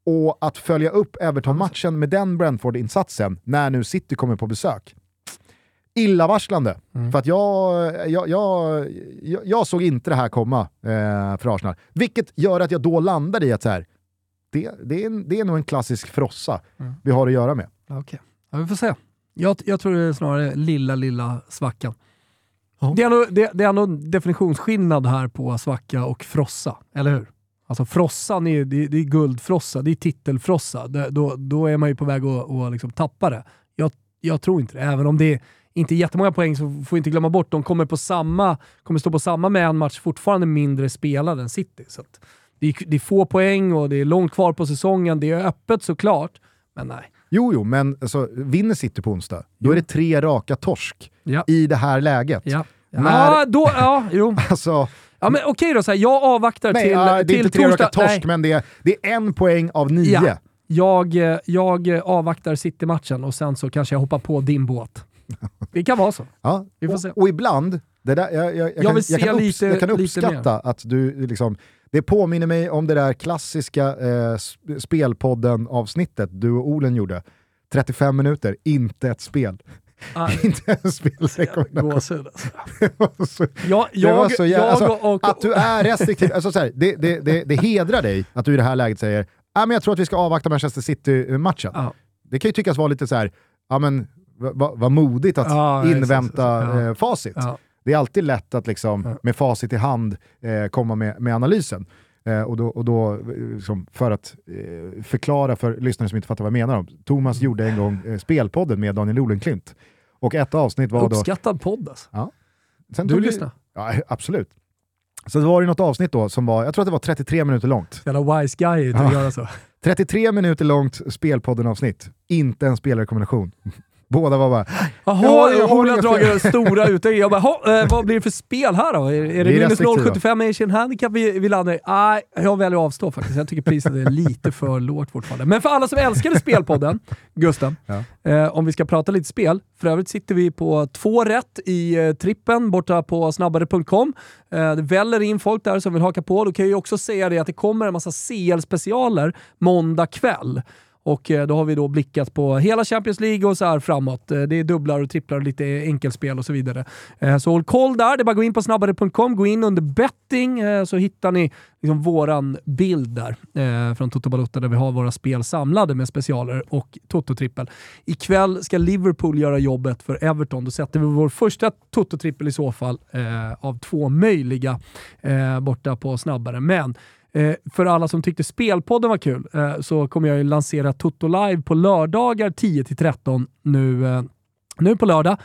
Och att följa upp Everton-matchen med den Brentford-insatsen när nu City kommer på besök. Illavarslande. Mm. För att jag, jag, jag, jag, såg inte det här komma eh, för Arsenal. Vilket gör att jag då landar i att så här, det, det, är det är nog en klassisk frossa mm. vi har att göra med. Okej, okay. ja, vi får se. Jag, jag tror det är snarare lilla, lilla svackan. Oh. Det, är ändå, det, det är ändå en definitionsskillnad här på svacka och frossa, eller hur? Alltså frossan, är, det, det är guldfrossa, det är titelfrossa. Det, då, då är man ju på väg att, att liksom tappa det. Jag, jag tror inte det, även om det är inte är jättemånga poäng så får vi inte glömma bort, de kommer, på samma, kommer stå på samma med en match fortfarande mindre spelad än City. Så det, är, det är få poäng och det är långt kvar på säsongen. Det är öppet såklart, men nej. Jo, jo, men alltså, vinner City på onsdag, då är det tre raka torsk ja. i det här läget. Ja, När, ja, då, ja jo. alltså, Ja, men okej då, så här, jag avvaktar Nej, till, uh, det är till inte tre torsdag. torsk, Nej. men det är, det är en poäng av nio. Ja. Jag, jag avvaktar City-matchen och sen så kanske jag hoppar på din båt. Det kan vara så. Ja. Vi får och, se. och ibland, det där, jag, jag, jag, jag kan, jag, kan lite, jag kan uppskatta att du liksom, det påminner mig om det där klassiska eh, spelpodden-avsnittet du och Olen gjorde. 35 minuter, inte ett spel. inte en spelrekommendation. Gåshud alltså. Jag, jag, det var så jävla, alltså, och, att du är restriktiv, alltså, så här, det, det, det, det hedrar dig att du i det här läget säger ah, men jag tror att vi ska avvakta Manchester City-matchen. Ah. Det kan ju tyckas vara lite så här, ah, men vad va, modigt att ah, invänta ja. eh, facit. Det är alltid lätt att liksom, med facit i hand eh, komma med, med analysen. Eh, och då, och då liksom, för att eh, förklara för lyssnare som inte fattar vad jag menar, om, Thomas gjorde en gång eh, Spelpodden med Daniel Olenklint. Och ett avsnitt var Uppskattad då... Uppskattad podd alltså. Ja. Sen du lyssnade? Ja, absolut. Så det var det något avsnitt då som var, jag tror att det var 33 minuter långt. Jävla wise guy ja. att göra så. 33 minuter långt Spelpodden-avsnitt. Inte en spelrekommendation. Båda var bara... Jaha, jag har Ola drar fel. den stora utläggningen. Jag bara, "Ha, eh, vad blir det för spel här då? Är, är det minus restriktiva. 0,75 Asian handicap vi, vi landar i? Nej, jag väljer att avstå faktiskt. Jag tycker priset är lite för lågt fortfarande. Men för alla som älskade Spelpodden, Gusten, Ja. eh, om vi ska prata lite spel. För övrigt sitter vi på två rätt i eh, trippen borta på snabbare.com. Eh, det väller in folk där som vill haka på. Då kan jag ju också säga det att det kommer en massa CL-specialer måndag kväll. Och eh, då har vi då blickat på hela Champions League och så här framåt. Eh, det är dubblar och tripplar och lite enkelspel och så vidare. Eh, så håll koll där. Det är bara att gå in på snabbare.com, gå in under betting så hittar ni liksom våran bild där eh, från Toto Balutta där vi har våra spel samlade med specialer och Toto-trippel. Ikväll ska Liverpool göra jobbet för Everton. Då sätter vi vår första Toto-trippel i så fall eh, av två möjliga eh, borta på snabbare. Men Eh, för alla som tyckte spelpodden var kul eh, så kommer jag ju lansera Toto Live på lördagar 10-13 nu, eh, nu på lördag.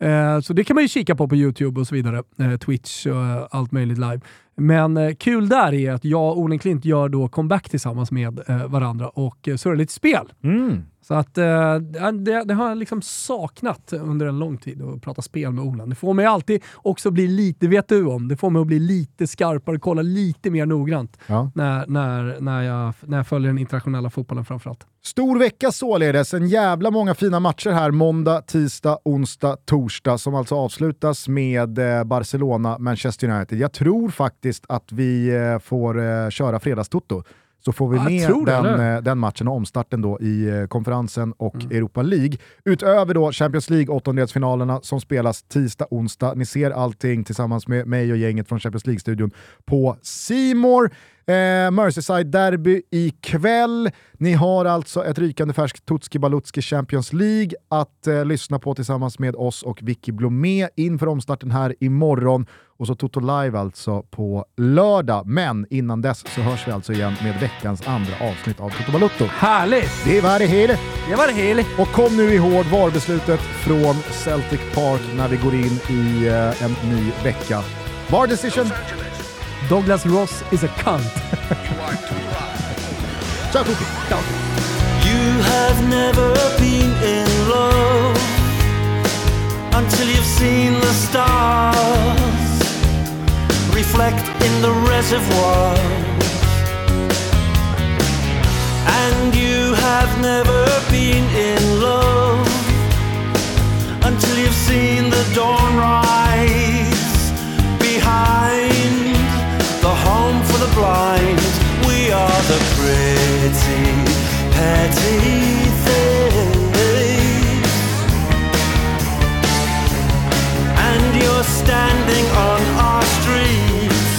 Eh, så det kan man ju kika på på YouTube och så vidare. Eh, Twitch och eh, allt möjligt live. Men eh, kul där är att jag och Olen Klint gör då comeback tillsammans med eh, varandra och eh, surrar lite spel. Mm. Så att eh, det, det har jag liksom saknat under en lång tid att prata spel med Olan. Det får mig alltid också bli lite, vet du om, det får mig att bli lite skarpare, kolla lite mer noggrant Ja. när, när, när, jag, när jag följer den internationella fotbollen framförallt. Stor vecka således, en jävla många fina matcher här måndag, tisdag, onsdag, torsdag som alltså avslutas med eh, Barcelona, Manchester United. Jag tror faktiskt att vi eh, får eh, köra fredagstoto. Så får vi Ja, med den, eh, den matchen och omstarten då i eh, konferensen och Mm. Europa League. Utöver då Champions League åttondelsfinalerna som spelas tisdag, onsdag. Ni ser allting tillsammans med mig och gänget från Champions League-studion på Simor. Eh, Merseyside-derby ikväll. Ni har alltså ett rykande färskt Tutski Balutski Champions League att eh, lyssna på tillsammans med oss och Vicky Blomé inför omstarten här imorgon. Och så Toto Live alltså på lördag. Men innan dess så hörs vi alltså igen med veckans andra avsnitt av Toto Balutto. Härligt! Det var det hela. Det var det hela. Och kom nu ihåg VAR-beslutet från Celtic Park när vi går in i eh, en ny vecka. VAR decision. Douglas Ross is a cunt. Ciao tutti! You have never been in love until you've seen the stars reflect in the reservoir. And you have never been in love until you've seen the dawn rise the blind. We are the pretty, petty things. And you're standing on our streets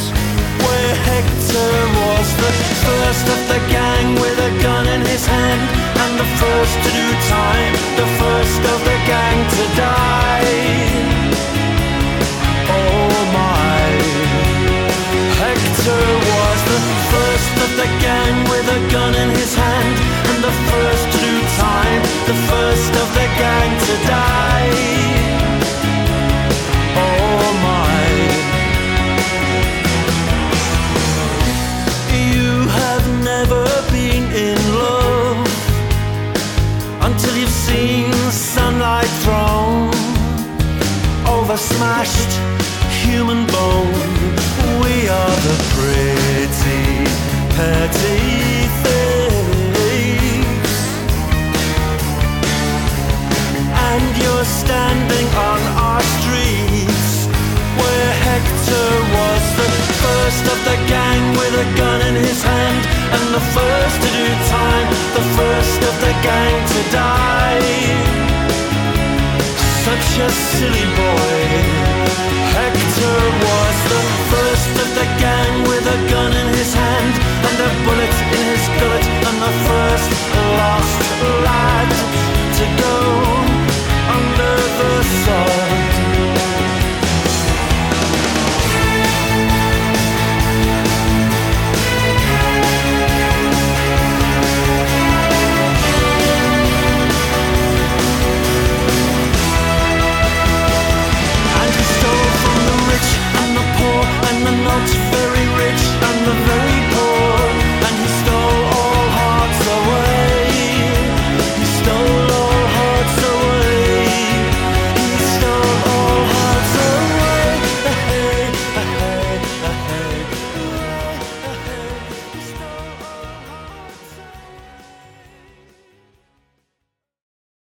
where Hector was the first of the gang with a gun in his hand and the first to do time, the first of the gang to die. The first of the gang to die. Oh my. You have never been in love until you've seen sunlight thrown over smashed human bone. We are the pretty, petty first of the gang with a gun in his hand, and the first to do time, the first of the gang to die. Such a silly boy. Hector was the first of the gang with a gun in his hand and a bullet in his the very